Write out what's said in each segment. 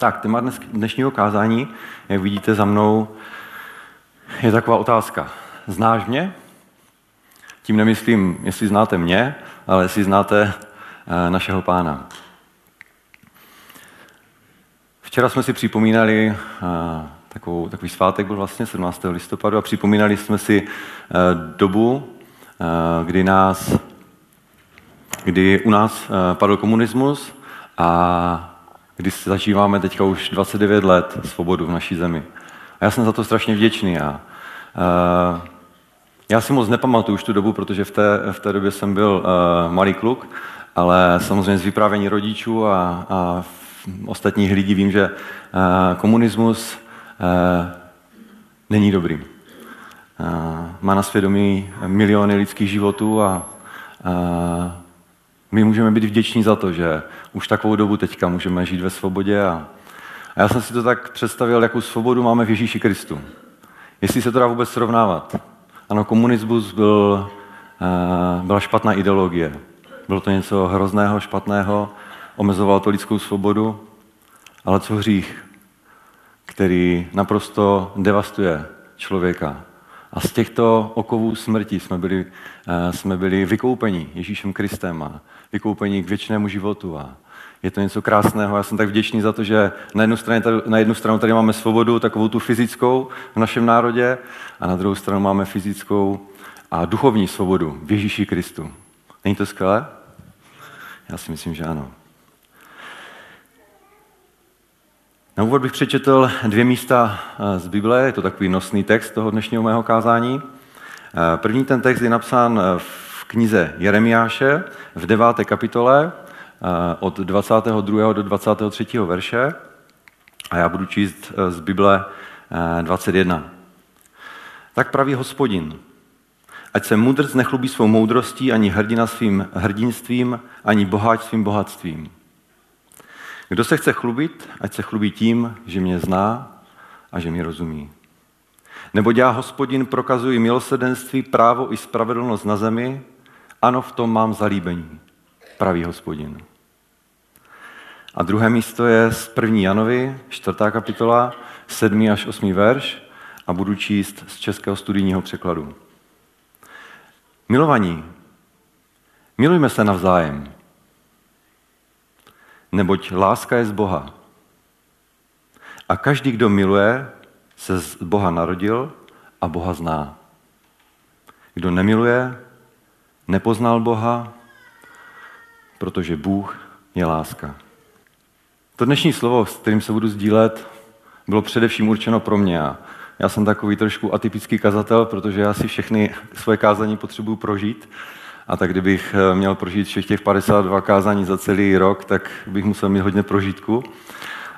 Tak, téma dnes, dnešního kázání, jak vidíte za mnou, je taková otázka. Znáš mě? Tím nemyslím, jestli znáte mě, ale jestli znáte eh, našeho pána. Včera jsme si připomínali, eh, takovou, takový svátek byl vlastně 17. listopadu a připomínali jsme si eh, dobu, kdy, nás, kdy u nás padl komunismus a kdy zažíváme teďka už 29 let svobodu v naší zemi. A já jsem za to strašně vděčný. Uh, já si moc nepamatuju už tu dobu, protože v té, v té době jsem byl malý kluk, ale samozřejmě z vyprávění rodičů a, a ostatních lidí vím, že komunismus není dobrý. Má na svědomí miliony lidských životů a my můžeme být vděční za to, že už takovou dobu teďka můžeme žít ve svobodě. A, a já jsem si to tak představil, jakou svobodu máme v Ježíši Kristu. Jestli se to dá vůbec srovnávat. Ano, komunismus byl, uh, byla špatná ideologie. Bylo to něco hrozného, špatného, omezovalo to lidskou svobodu, ale co hřích, který naprosto devastuje člověka. A z těchto okovů smrti jsme byli, uh, jsme byli vykoupeni Ježíšem Kristem. A vykoupení k věčnému životu. A je to něco krásného. Já jsem tak vděčný za to, že na jednu, stranu, na jednu stranu tady máme svobodu, takovou tu fyzickou v našem národě, a na druhou stranu máme fyzickou a duchovní svobodu v Ježíši Kristu. Není to skvělé? Já si myslím, že ano. Na úvod bych přečetl dvě místa eh, z Bible, je to takový nosný text toho dnešního mého kázání. Eh, první ten text je napsán v knize Jeremiáše v deváté kapitole eh, od 22. do 23. verše a já budu číst eh, z Bible 21. Eh, tak praví hospodin, ať se mudrc nechlubí svou moudrostí, ani hrdina svým hrdinstvím, ani boháč svým bohatstvím. Kdo se chce chlubit, ať se chlubí tím, že mě zná a že mi rozumí. Nebo já, hospodin, prokazuji milosedenství, právo i spravedlnost na zemi, ano, v tom mám zalíbení, pravý hospodin. A druhé místo je z 1. Janovi, čtvrtá kapitola, 7. až 8. verš a budu číst z českého studijního překladu. Milovaní, milujme se navzájem, neboť láska je z Boha. A každý, kdo miluje, se z Boha narodil a Boha zná. Kdo nemiluje, nepoznal Boha, protože Bůh je láska. To dnešní slovo, s kterým se budu sdílet, bylo především určeno pro mě. Já jsem takový trošku atypický kazatel, protože já si všechny svoje kázání potřebuji prožít. A tak kdybych eh, měl prožít všech těch 52 kázání za celý rok, tak bych musel mít hodně prožitku.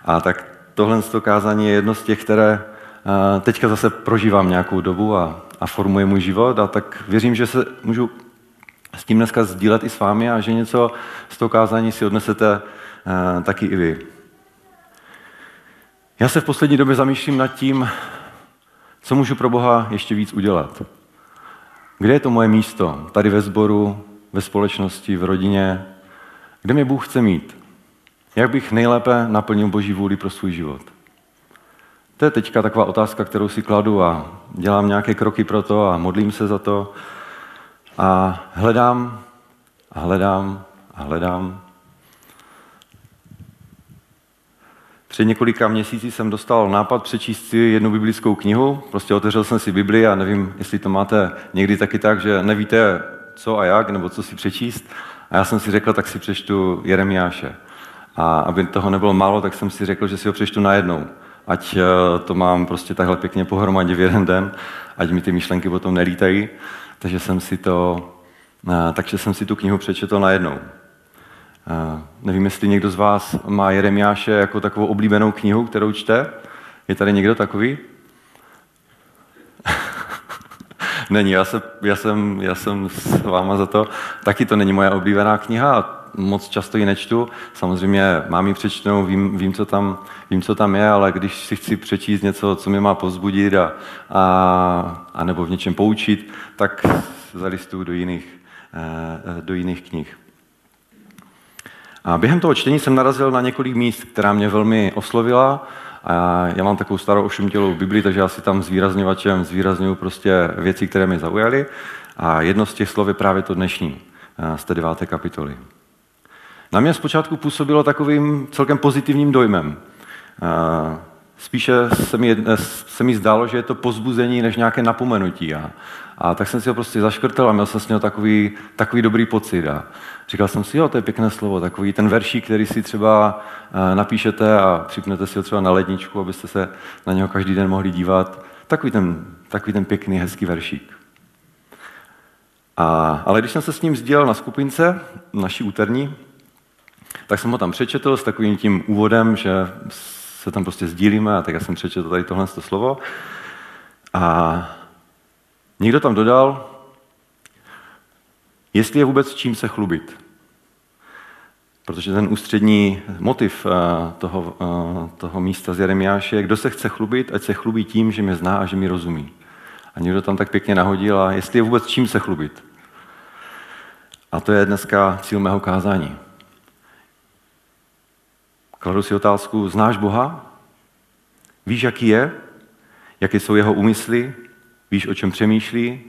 A tak tohle z kázání je jedno z těch, které eh, teďka zase prožívám nějakou dobu a, a formuje můj život. A tak věřím, že se můžu s tím dneska sdílet i s vámi a že něco z toho kázání si odnesete uh, taky i vy. Já se v poslední době zamýšlím nad tím, co můžu pro Boha ještě víc udělat. Kde je to moje místo? Tady ve sboru, ve společnosti, v rodině? Kde mě Bůh chce mít? Jak bych nejlépe naplnil Boží vůli pro svůj život? To je teďka taková otázka, kterou si kladu a dělám nějaké kroky pro to a modlím se za to. A hledám a hledám a hledám. Před několika měsíci jsem dostal nápad přečíst si jednu biblickou knihu. Prostě otevřel jsem si Bibli a nevím, jestli to máte někdy taky tak, že nevíte, co a jak, nebo co si přečíst. A já jsem si řekl, tak si přečtu Jeremiáše. A aby toho nebylo málo, tak jsem si řekl, že si ho přečtu najednou. Ať eh, to mám prostě takhle pěkně pohromadě v jeden den, ať mi ty myšlenky potom nelítají takže jsem si to, eh, takže jsem si tu knihu přečetl najednou. Eh, nevím, jestli někdo z vás má Jeremiáše jako takovou oblíbenou knihu, kterou čte. Je tady někdo takový? není, já, se, já, jsem, já jsem s váma za to. Taky to není moje oblíbená kniha moc často ji nečtu. Samozřejmě mám ji přečtenou, vím, vím, co tam, vím, co tam je, ale když si chci přečíst něco, co mě má pozbudit a, a, a nebo v něčem poučit, tak zalistuju do jiných, eh, do jiných knih. A během toho čtení jsem narazil na několik míst, která mě velmi oslovila. A já mám takovou starou ošumtělou Bibli, takže já si tam zvýrazňovačem zvýrazňuju prostě věci, které mě zaujaly. A jedno z těch slov je právě to dnešní, z té deváté kapitoly. Na mě zpočátku působilo takovým celkem pozitivním dojmem. Spíše se mi, se mi zdálo, že je to pozbuzení než nějaké napomenutí. A, a tak jsem si ho prostě zaškrtal a měl jsem s něho takový, takový dobrý pocit. A říkal jsem si, jo, to je pěkné slovo, takový ten veršík, který si třeba napíšete a připnete si ho třeba na ledničku, abyste se na něho každý den mohli dívat. Takový ten, takový ten pěkný, hezký veršík. A, ale když jsem se s ním sdělal na skupince, naší úterní, tak jsem ho tam přečetl s takovým tím úvodem, že se tam prostě sdílíme, a tak já jsem přečetl tady tohle slovo. A někdo tam dodal, jestli je vůbec čím se chlubit. Protože ten ústřední motiv eh, toho, eh, toho místa z Jeremiáše je, kdo se chce chlubit, ať se chlubí tím, že mě zná a že mi rozumí. A někdo tam tak pěkně nahodil, a jestli je vůbec čím se chlubit. A to je dneska cíl mého kázání. Kladu si otázku, znáš Boha? Víš, jaký je? Jaké jsou jeho úmysly? Víš, o čem přemýšlí?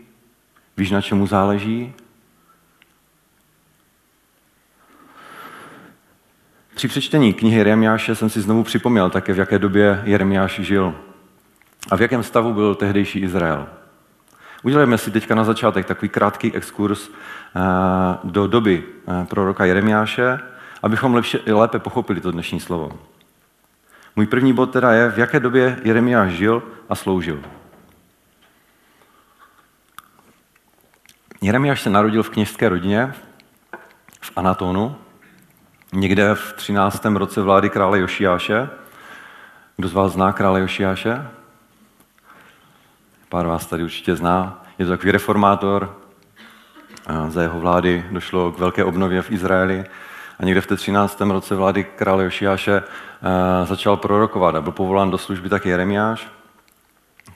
Víš, na čemu záleží? Při přečtení knihy Jeremiáše jsem si znovu připomněl také, v jaké době Jeremiáš žil a v jakém stavu byl tehdejší Izrael. Udělejme si teďka na začátek takový krátký exkurs eh, do doby eh, proroka Jeremiáše, abychom lepše, lépe pochopili to dnešní slovo. Můj první bod teda je, v jaké době Jeremiáš žil a sloužil. Jeremiáš se narodil v kněžské rodině v Anatonu, někde v 13. roce vlády krále Jošiáše. Kdo z vás zná krále Jošiáše? Pár vás tady určitě zná. Je to takový reformátor. Za jeho vlády došlo k velké obnově v Izraeli. A někde v té 13. roce vlády krále Jošiáše eh, začal prorokovat a byl povolán do služby taky Jeremiáš.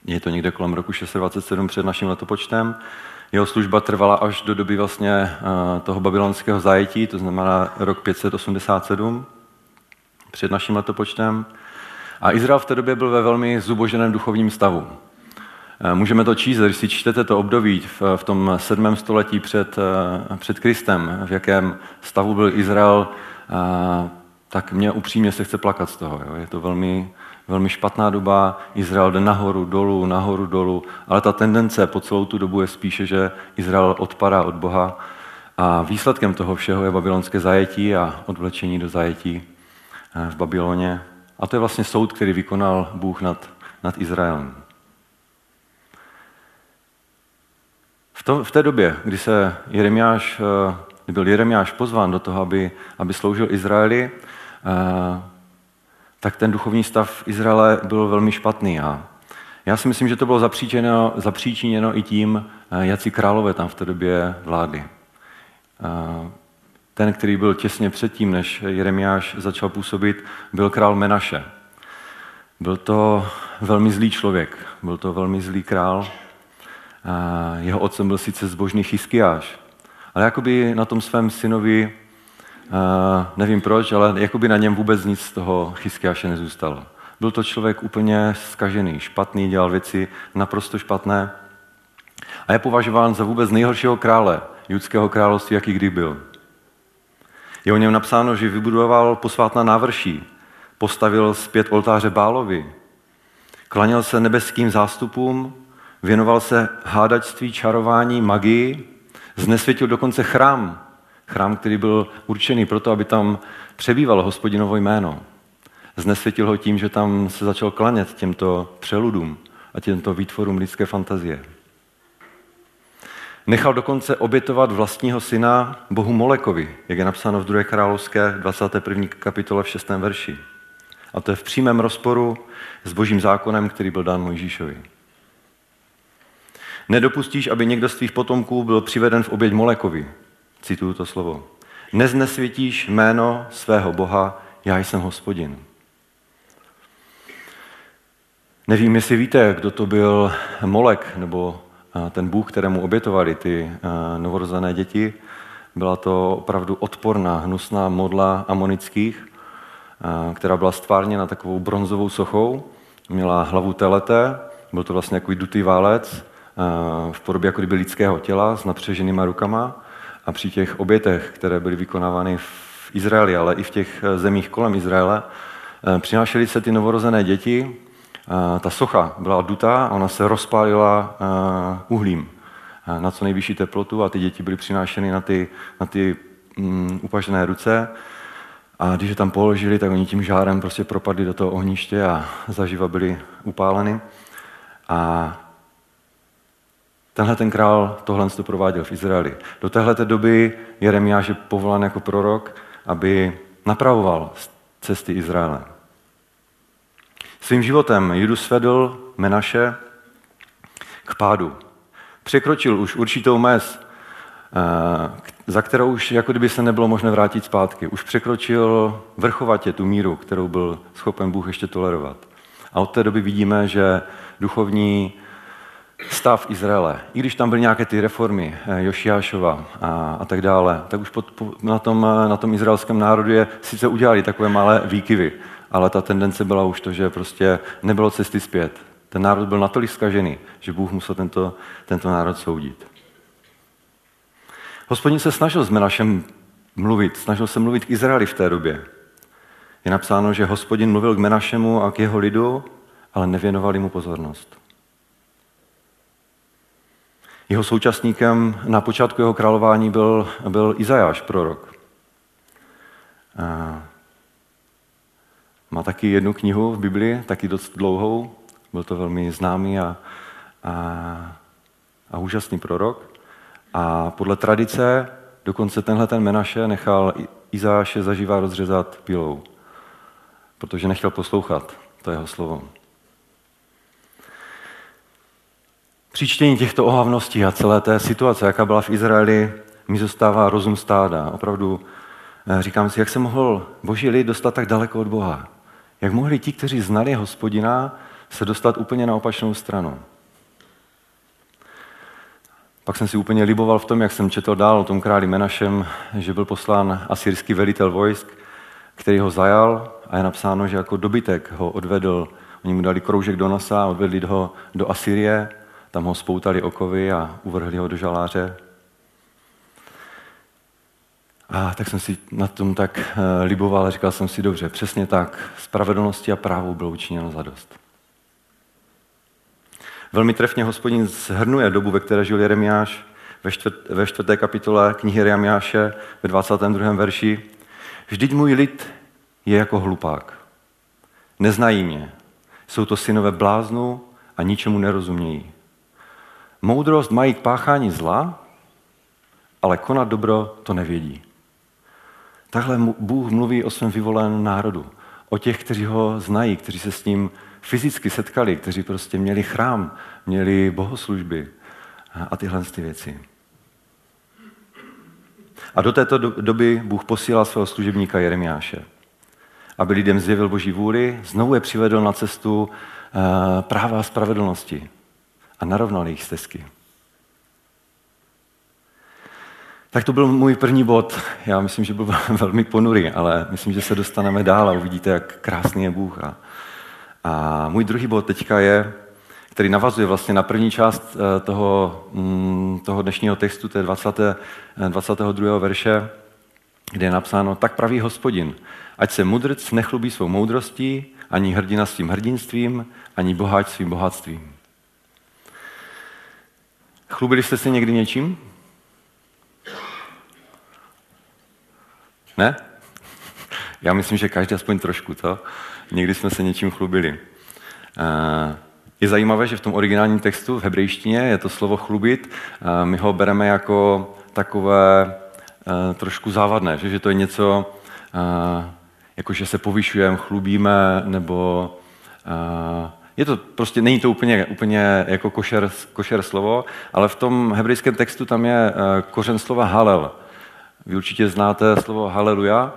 Je to někde kolem roku 627 před naším letopočtem. Jeho služba trvala až do doby vlastně eh, toho babylonského zajetí, to znamená rok 587 před naším letopočtem. A Izrael v té době byl ve velmi zuboženém duchovním stavu. Eh, můžeme to číst, když si čtete to období v, tom sedmém století před, eh, před Kristem, v jakém stavu byl Izrael, eh, tak mě upřímně se chce plakat z toho. Jo. Je to velmi, velmi špatná doba, Izrael jde nahoru, dolů, nahoru, dolů, ale ta tendence po celou tu dobu je spíše, že Izrael odpadá od Boha a výsledkem toho všeho je babylonské zajetí a odvlečení do zajetí v Babyloně. A to je vlastně soud, který vykonal Bůh nad, nad Izraelem. V, to, v té době, kdy se Jeremiáš, eh, kdy byl Jeremiáš pozván do toho, aby, aby sloužil Izraeli, eh, tak ten duchovní stav Izraele byl velmi špatný. A já si myslím, že to bylo zapříčiněno, zapříčiněno i tím, eh, jaký králové tam v té době vládli. Ten, který byl těsně předtím, než Jeremiáš začal působit, byl král Menaše. Byl to velmi zlý člověk, byl to velmi zlý král, jeho otcem byl sice zbožný Chyskiáš, ale jakoby na tom svém synovi, nevím proč, ale jakoby na něm vůbec nic z toho Chyskiáše nezůstalo. Byl to člověk úplně skažený, špatný, dělal věci naprosto špatné a je považován za vůbec nejhoršího krále judského království, jaký kdy byl. Je o něm napsáno, že vybudoval posvátná návrší, postavil zpět oltáře Bálovi, klaněl se nebeským zástupům, Věnoval se hádačství, čarování, magii, znesvětil dokonce chrám. Chrám, který byl určený proto, aby tam přebývalo hospodinovo jméno. Znesvětil ho tím, že tam se začal klanět těmto přeludům a těmto výtvorům lidské fantazie. Nechal dokonce obětovat vlastního syna Bohu Molekovi, jak je napsáno v 2. královské 21. kapitole v 6. verši. A to je v přímém rozporu s božím zákonem, který byl dán Mojžíšovi. Nedopustíš, aby někdo z tvých potomků byl přiveden v oběť Molekovi. Cituju to slovo. Neznesvětíš jméno svého Boha, já jsem hospodin. Nevím, jestli víte, kdo to byl Molek, nebo ten Bůh, kterému obětovali ty novorozené děti. Byla to opravdu odporná, hnusná modla amonických, která byla stvárněna takovou bronzovou sochou. Měla hlavu telete, byl to vlastně takový dutý válec v podobě jako kdyby lidského těla s napřeženýma rukama. A při těch obětech, které byly vykonávány v Izraeli, ale i v těch zemích kolem Izraele, přinášely se ty novorozené děti. Ta socha byla dutá a ona se rozpálila uhlím na co nejvyšší teplotu a ty děti byly přinášeny na ty, na ty um, upažené ruce. A když je tam položili, tak oni tím žárem prostě propadli do toho ohniště a zaživa byli upáleny. A tenhle ten král tohle to prováděl v Izraeli. Do téhle doby Jeremiáš je povolán jako prorok, aby napravoval cesty Izraele. Svým životem Judu svedl Menaše k pádu. Překročil už určitou mez, eh, za kterou už jako kdyby se nebylo možné vrátit zpátky. Už překročil vrchovatě tu míru, kterou byl schopen Bůh ještě tolerovat. A od té doby vidíme, že duchovní stav Izraele, i když tam byly nějaké ty reformy eh, Jošiášova a, a tak dále, tak už pod, po, na, tom, eh, na tom izraelském národu je sice udělali takové malé výkyvy, ale ta tendence byla už to, že prostě nebylo cesty zpět. Ten národ byl natolik skažený, že Bůh musel tento, tento národ soudit. Hospodin se snažil s Menašem mluvit, snažil se mluvit k Izraeli v té době. Je napsáno, že hospodin mluvil k Menašemu a k jeho lidu, ale nevěnovali mu pozornost. Jeho současníkem na počátku jeho králování byl, byl Izajáš, prorok. Má taky jednu knihu v Biblii, taky dost dlouhou. Byl to velmi známý a, a, a úžasný prorok. A podle tradice dokonce tenhle ten Menaše nechal Izáše zažívá rozřezat pilou, protože nechtěl poslouchat to jeho slovo. Při čtení těchto ohavností a celé té situace, jaká byla v Izraeli, mi zůstává rozum stáda. Opravdu eh, říkám si, jak se mohl boží lid dostat tak daleko od Boha. Jak mohli ti, kteří znali hospodina, se dostat úplně na opačnou stranu. Pak jsem si úplně liboval v tom, jak jsem četl dál o tom králi Menašem, že byl poslán asyrský velitel vojsk, který ho zajal a je napsáno, že jako dobytek ho odvedl, oni mu dali kroužek do nosa, odvedli ho do Asyrie, tam ho spoutali okovy a uvrhli ho do žaláře. A tak jsem si na tom tak eh, liboval a říkal jsem si, dobře, přesně tak, spravedlnosti a právu bylo učiněno za dost. Velmi trefně hospodin zhrnuje dobu, ve které žil Jeremiáš ve, čtvrt, ve čtvrté kapitole knihy Jeremiáše ve 22. verši. Vždyť můj lid je jako hlupák. Neznají mě. Jsou to synové bláznu a ničemu nerozumějí. Moudrost mají k páchání zla, ale konat dobro to nevědí. Takhle Bůh mluví o svém vyvoleném národu. O těch, kteří ho znají, kteří se s ním fyzicky setkali, kteří prostě měli chrám, měli bohoslužby a tyhle ty věci. A do této doby Bůh posílal svého služebníka Jeremiáše, aby lidem zjevil Boží vůli, znovu je přivedl na cestu eh, práva a spravedlnosti a narovnal jejich stezky. Tak to byl můj první bod. Já myslím, že byl velmi ponurý, ale myslím, že se dostaneme dál a uvidíte, jak krásný je Bůh a a můj druhý bod teďka je, který navazuje vlastně na první část eh, toho, mm, toho dnešního textu, je 20, 22. verše, kde je napsáno, tak praví hospodin, ať se mudrc nechlubí svou moudrostí, ani hrdina svým hrdinstvím, ani boháč svým bohatstvím. Chlubili jste se někdy něčím? Ne? Já myslím, že každý aspoň trošku, to. Někdy jsme se něčím chlubili. Eh, je zajímavé, že v tom originálním textu v hebrejštině je to slovo chlubit. Eh, my ho bereme jako takové eh, trošku závadné, že, že to je něco, jako že se povyšujeme, chlubíme, nebo je to prostě, není to úplně, úplně jako košer, košer slovo, ale v tom hebrejském textu tam je kořen slova halel. Vy určitě znáte slovo haleluja,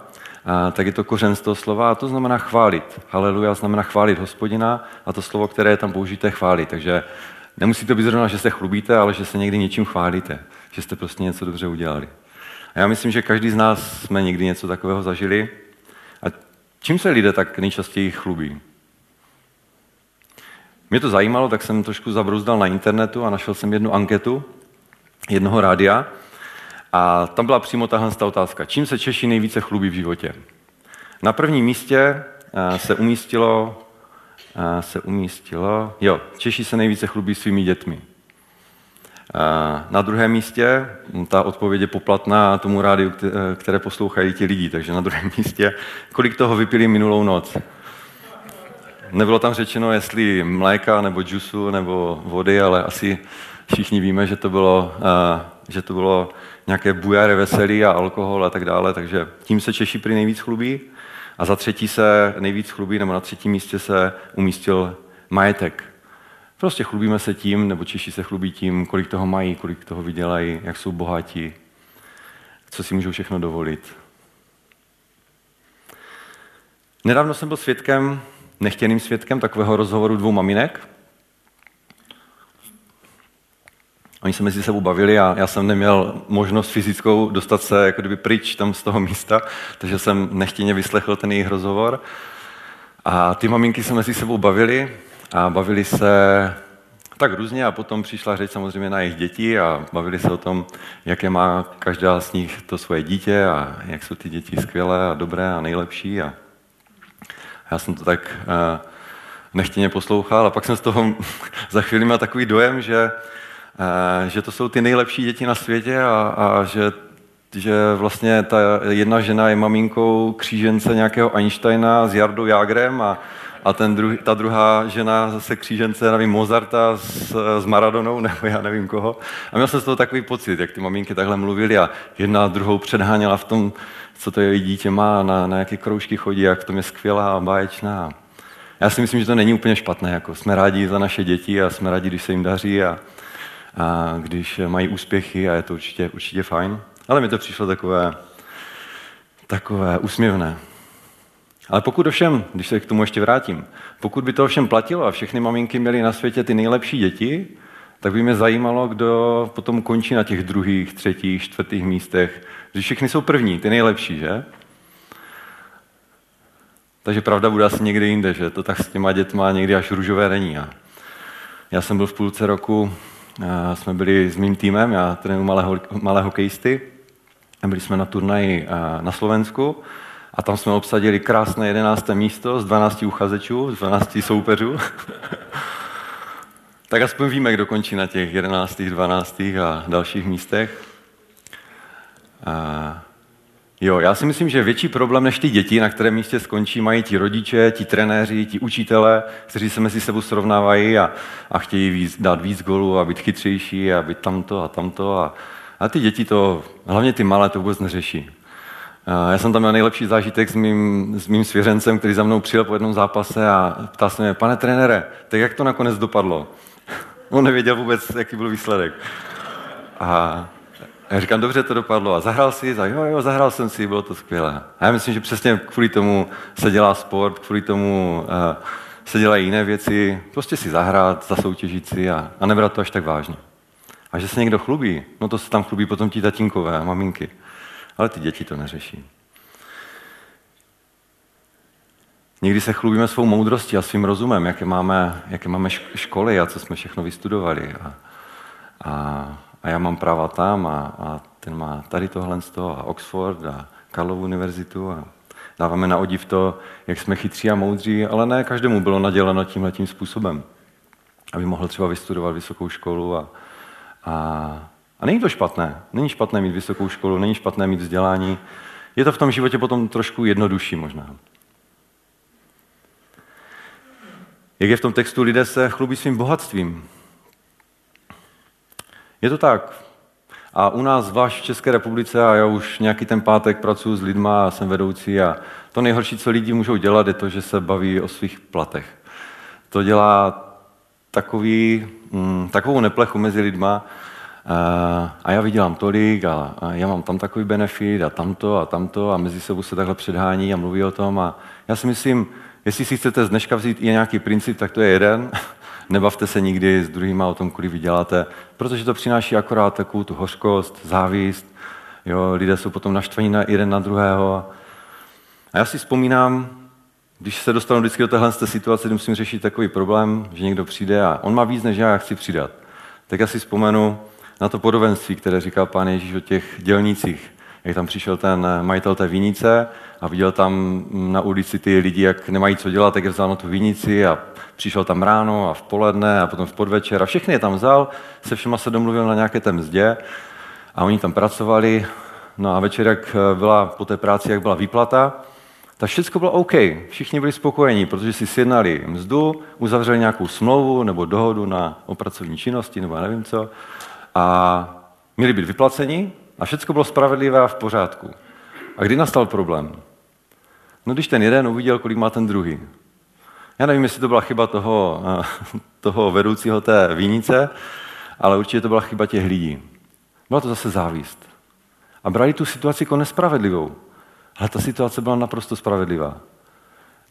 tak je to kořen z toho slova a to znamená chválit. Haleluja znamená chválit hospodina a to slovo, které je tam použité, chválit. Takže nemusí to být zrovna, že se chlubíte, ale že se někdy něčím chválíte, že jste prostě něco dobře udělali. A já myslím, že každý z nás jsme někdy něco takového zažili. A čím se lidé tak nejčastěji chlubí? Mě to zajímalo, tak jsem trošku zabrouzdal na internetu a našel jsem jednu anketu jednoho rádia. A tam byla přímo tahle ta otázka. Čím se Češi nejvíce chlubí v životě? Na prvním místě eh, se umístilo, eh, se umístilo, jo, Češi se nejvíce chlubí svými dětmi. Eh, na druhém místě, hm, ta odpověď je poplatná tomu rádiu, které poslouchají ti lidi, takže na druhém místě, kolik toho vypili minulou noc. Nebylo tam řečeno, jestli mléka, nebo džusu, nebo vody, ale asi všichni víme, že to bylo, že to bylo nějaké bujare veselí a alkohol a tak dále, takže tím se Češi prý nejvíc chlubí. A za třetí se nejvíc chlubí, nebo na třetím místě se umístil majetek. Prostě chlubíme se tím, nebo Češi se chlubí tím, kolik toho mají, kolik toho vydělají, jak jsou bohatí, co si můžou všechno dovolit. Nedávno jsem byl svědkem, nechtěným svědkem takového rozhovoru dvou maminek, Oni se mezi sebou bavili a já jsem neměl možnost fyzickou dostat se jako kdyby pryč tam z toho místa, takže jsem nechtěně vyslechl ten jejich rozhovor. A ty maminky se mezi sebou bavili a bavili se tak různě a potom přišla řeč samozřejmě na jejich děti a bavili se o tom, jaké má každá z nich to svoje dítě a jak jsou ty děti skvělé a dobré a nejlepší. A já jsem to tak uh, nechtěně poslouchal a pak jsem z toho za chvíli měl takový dojem, že Eh, že to jsou ty nejlepší děti na světě a, a že, že vlastně ta jedna žena je maminkou křížence nějakého Einsteina s Jardou Jágrem a, a ten druhý, ta druhá žena zase křížence, nevím, Mozarta s, s Maradonou, nebo já nevím koho. A měl jsem z toho takový pocit, jak ty maminky takhle mluvily a jedna druhou předháněla v tom, co to její dítě má, na, na jaké kroužky chodí, jak to je skvělá a báječná. Já si myslím, že to není úplně špatné. Jako jsme rádi za naše děti a jsme rádi, když se jim daří a, a když mají úspěchy a je to určitě, určitě fajn. Ale mi to přišlo takové, takové úsměvné. Ale pokud ovšem, když se k tomu ještě vrátím, pokud by to ovšem platilo a všechny maminky měly na světě ty nejlepší děti, tak by mě zajímalo, kdo potom končí na těch druhých, třetích, čtvrtých místech. Když všechny jsou první, ty nejlepší, že? Takže pravda bude asi někde jinde, že to tak s těma dětma někdy až růžové není. A já jsem byl v půlce roku jsme byli s mým týmem, já trénuji malé, malé hokejisty, byli jsme na turnaji na Slovensku a tam jsme obsadili krásné 11. místo z 12 uchazečů, z 12 soupeřů. tak aspoň víme, kdo končí na těch 11., 12. a dalších místech. Jo, já si myslím, že větší problém než ty děti, na kterém místě skončí, mají ti rodiče, ti trenéři, ti učitele, kteří se mezi sebou srovnávají a, a chtějí víc, dát víc golů a být chytřejší a být tamto a tamto. A, a ty děti to, hlavně ty malé, to vůbec neřeší. Já jsem tam měl nejlepší zážitek s mým, s mým svěřencem, který za mnou přijel po jednom zápase a ptal se mě, pane trenére, tak jak to nakonec dopadlo? On nevěděl vůbec, jaký byl výsledek. A a já říkám, dobře to dopadlo. A zahrál si? A jo, jo, zahrál jsem si, bylo to skvělé. A já myslím, že přesně kvůli tomu se dělá sport, kvůli tomu uh, se dělají jiné věci. Prostě si zahrát, zasoutěžit si a, a nebrat to až tak vážně. A že se někdo chlubí, no to se tam chlubí potom ti tatínkové a maminky. Ale ty děti to neřeší. Někdy se chlubíme svou moudrostí a svým rozumem, jaké máme, jaké máme školy a co jsme všechno vystudovali. A, a, a já mám práva tam a, a ten má tady tohle z toho a Oxford a Karlovu univerzitu a dáváme na odiv to, jak jsme chytří a moudří, ale ne každému bylo naděleno tímhle tím způsobem, aby mohl třeba vystudovat vysokou školu a, a, a není to špatné. Není špatné mít vysokou školu, není špatné mít vzdělání. Je to v tom životě potom trošku jednodušší možná. Jak je v tom textu, lidé se chlubí svým bohatstvím, je to tak. A u nás, zvlášť v České republice, a já už nějaký ten pátek pracuji s lidma a jsem vedoucí a to nejhorší, co lidi můžou dělat, je to, že se baví o svých platech. To dělá takový, mm, takovou neplechu mezi lidma a, a já vydělám tolik a, a já mám tam takový benefit a tamto a tamto a mezi sebou se takhle předhání a mluví o tom a já si myslím, jestli si chcete z dneška vzít i nějaký princip, tak to je jeden nebavte se nikdy s druhýma o tom, kolik vyděláte, protože to přináší akorát takovou tu hořkost, závist. Jo, lidé jsou potom naštvaní na jeden na druhého. A já si vzpomínám, když se dostanu vždycky do téhle situace, kdy musím řešit takový problém, že někdo přijde a on má víc, než já, já chci přidat. Tak já si vzpomenu na to podobenství, které říkal pán Ježíš o těch dělnících. Jak tam přišel ten majitel té vinice a viděl tam na ulici ty lidi, jak nemají co dělat, tak je vzal na tu vinici a přišel tam ráno a v poledne a potom v podvečer a všechny je tam vzal, se všema se domluvil na nějaké té mzdě a oni tam pracovali. No a večer, jak byla po té práci, jak byla výplata, tak všechno bylo OK. Všichni byli spokojení, protože si sjednali mzdu, uzavřeli nějakou smlouvu nebo dohodu na o pracovní činnosti nebo nevím co a měli být vyplaceni a všechno bylo spravedlivé a v pořádku. A kdy nastal problém? No když ten jeden uviděl, kolik má ten druhý. Já nevím, jestli to byla chyba toho, toho vedoucího té vínice, ale určitě to byla chyba těch lidí. Byla to zase závist. A brali tu situaci jako nespravedlivou. Ale ta situace byla naprosto spravedlivá.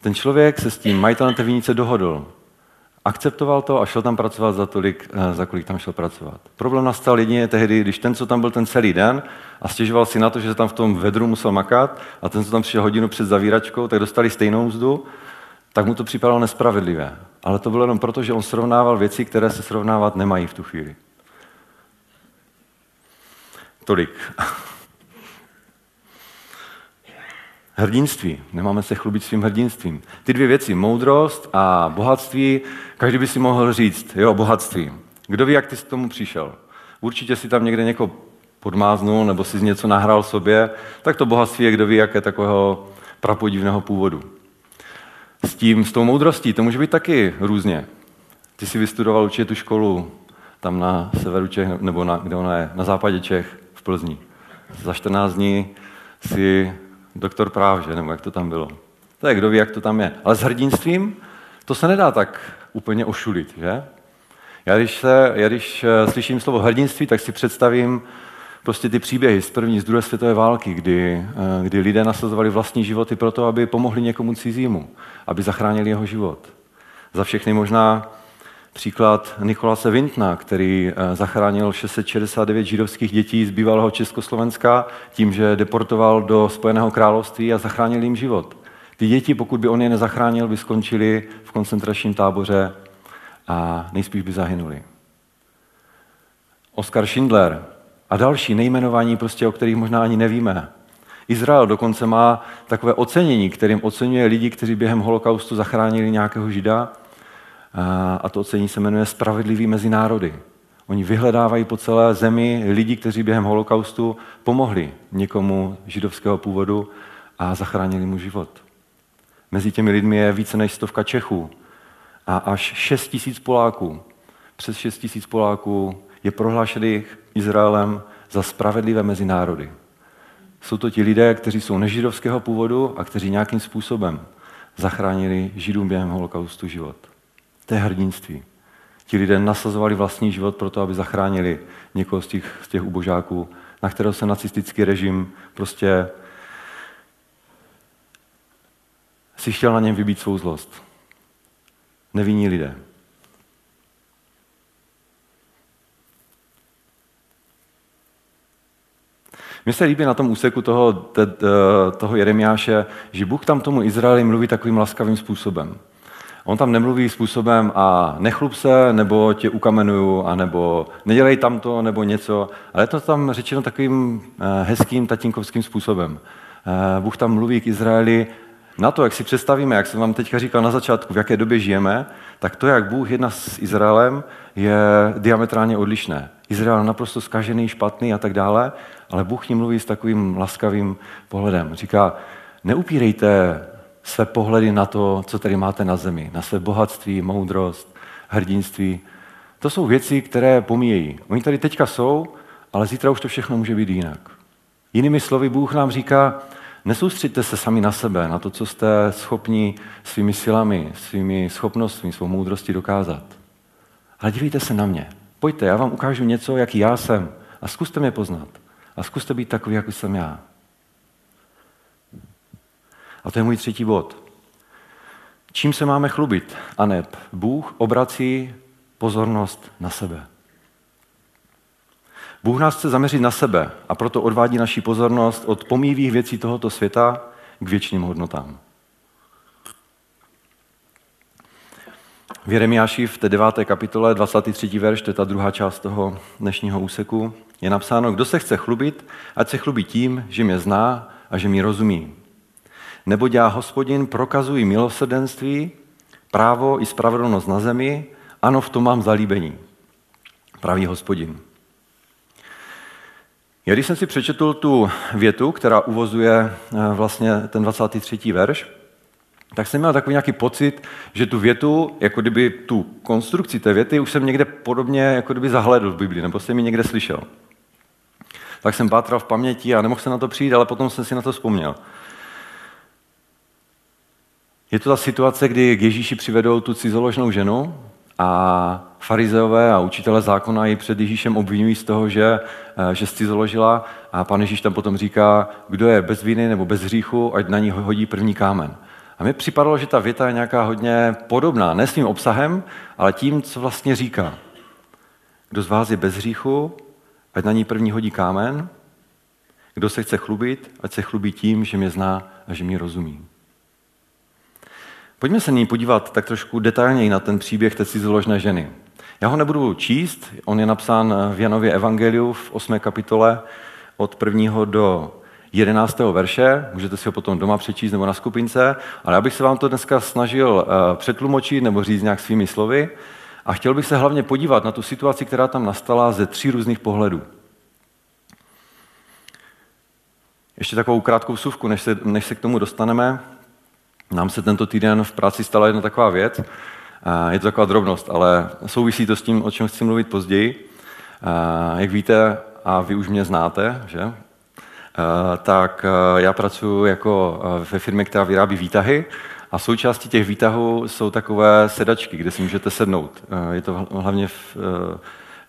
Ten člověk se s tím majitelem té vinice dohodl. Akceptoval to a šel tam pracovat za tolik, eh, za kolik tam šel pracovat. Problém nastal jedině tehdy, když ten, co tam byl ten celý den a stěžoval si na to, že se tam v tom vedru musel makat a ten, co tam přišel hodinu před zavíračkou, tak dostali stejnou mzdu, tak mu to připadalo nespravedlivé. Ale to bylo jenom proto, že on srovnával věci, které se srovnávat nemají v tu chvíli. Tolik. Hrdinství. Nemáme se chlubit svým hrdinstvím. Ty dvě věci, moudrost a bohatství, každý by si mohl říct, jo, bohatství. Kdo ví, jak ty s tomu přišel? Určitě si tam někde někoho podmáznul nebo si něco nahrál sobě, tak to bohatství je, kdo ví, jaké takového prapodivného původu. S tím, s tou moudrostí, to může být taky různě. Ty si vystudoval určitě tu školu tam na severu Čech, nebo na, kde ona je, na západě Čech, v Plzni. Za 14 dní si doktor práv, že? nebo jak to tam bylo. To je, kdo ví, jak to tam je. Ale s hrdinstvím to se nedá tak úplně ošulit, že? Já když, se, já když eh, slyším slovo hrdinství, tak si představím prostě ty příběhy z první, z druhé světové války, kdy, eh, kdy lidé nasazovali vlastní životy pro to, aby pomohli někomu cizímu, aby zachránili jeho život. Za všechny možná Příklad Nikolase Vintna, který eh, zachránil 669 židovských dětí z bývalého Československa tím, že deportoval do Spojeného království a zachránil jim život. Ty děti, pokud by on je nezachránil, by skončili v koncentračním táboře a nejspíš by zahynuli. Oskar Schindler a další nejmenovaní, prostě, o kterých možná ani nevíme. Izrael dokonce má takové ocenění, kterým oceňuje lidi, kteří během holokaustu zachránili nějakého žida a to ocení se jmenuje Spravedlivý mezi národy. Oni vyhledávají po celé zemi lidi, kteří během holokaustu pomohli někomu židovského původu a zachránili mu život. Mezi těmi lidmi je více než stovka Čechů a až 6 tisíc Poláků. Přes 6 tisíc Poláků je prohlášených Izraelem za spravedlivé mezi národy. Jsou to ti lidé, kteří jsou nežidovského původu a kteří nějakým způsobem zachránili Židům během holokaustu život. To je hrdinství. Ti lidé nasazovali vlastní život pro to, aby zachránili někoho z těch, z těch ubožáků, na kterého se nacistický režim prostě si chtěl na něm vybít svou zlost. Nevinní lidé. Mně se líbí na tom úseku toho, toho Jeremiáše, že Bůh tam tomu Izraeli mluví takovým laskavým způsobem. On tam nemluví způsobem a nechlup se, nebo tě ukamenuju, a nebo nedělej tam to, nebo něco, ale je to tam řečeno takovým eh, hezkým tatínkovským způsobem. Eh, Bůh tam mluví k Izraeli na to, jak si představíme, jak jsem vám teďka říkal na začátku, v jaké době žijeme, tak to, jak Bůh jedná s Izraelem, je diametrálně odlišné. Izrael naprosto zkažený, špatný a tak dále, ale Bůh ním mluví s takovým laskavým pohledem. Říká, neupírejte své pohledy na to, co tady máte na zemi, na své bohatství, moudrost, hrdinství. To jsou věci, které pomíjejí. Oni tady teďka jsou, ale zítra už to všechno může být jinak. Jinými slovy, Bůh nám říká, nesoustřeďte se sami na sebe, na to, co jste schopni svými silami, svými schopnostmi, svou moudrostí dokázat. Ale dívejte se na mě. Pojďte, já vám ukážu něco, jaký já jsem. A zkuste mě poznat. A zkuste být takový, jako jsem já. A to je můj třetí bod. Čím se máme chlubit? A neb Bůh obrací pozornost na sebe. Bůh nás chce zaměřit na sebe a proto odvádí naši pozornost od pomývých věcí tohoto světa k věčným hodnotám. V Jeremiáši v té deváté kapitole, 23. verš, to je ta druhá část toho dnešního úseku, je napsáno, kdo se chce chlubit, ať se chlubí tím, že mě zná a že mi rozumí. Nebo já, hospodin, prokazuji milosrdenství, právo i spravedlnost na zemi, ano, v tom mám zalíbení. Pravý hospodin. Já když jsem si přečetl tu větu, která uvozuje eh, vlastně ten 23. verš, tak jsem měl takový nějaký pocit, že tu větu, jako kdyby tu konstrukci té věty už jsem někde podobně jako kdyby zahledl v Biblii, nebo jsem ji někde slyšel. Tak jsem pátral v paměti a nemohl se na to přijít, ale potom jsem si na to vzpomněl. Je to ta situace, kdy k Ježíši přivedou tu cizoložnou ženu a farizeové a učitele zákona ji před Ježíšem obvinují z toho, že, eh, že cizoložila a pan Ježíš tam potom říká, kdo je bez viny nebo bez hříchu, ať na ní hodí první kámen. A mi připadalo, že ta věta je nějaká hodně podobná, ne svým obsahem, ale tím, co vlastně říká. Kdo z vás je bez hříchu, ať na ní první hodí kámen. Kdo se chce chlubit, ať se chlubí tím, že mě zná a že mi rozumí. Pojďme se nyní podívat tak trošku detailněji na ten příběh té cizoložné ženy. Já ho nebudu číst, on je napsán v Janově Evangeliu v 8. kapitole od 1. do 11. verše, můžete si ho potom doma přečíst nebo na skupince, ale já bych se vám to dneska snažil eh, přetlumočit nebo říct nějak svými slovy a chtěl bych se hlavně podívat na tu situaci, která tam nastala ze tří různých pohledů. Ještě takovou krátkou suvku, než se, než se k tomu dostaneme. Nám se tento týden v práci stala jedna taková věc. Je to taková drobnost, ale souvisí to s tím, o čem chci mluvit později. Jak víte, a vy už mě znáte, že? tak já pracuji jako ve firmě, která vyrábí výtahy a součástí těch výtahů jsou takové sedačky, kde si můžete sednout. Je to hlavně v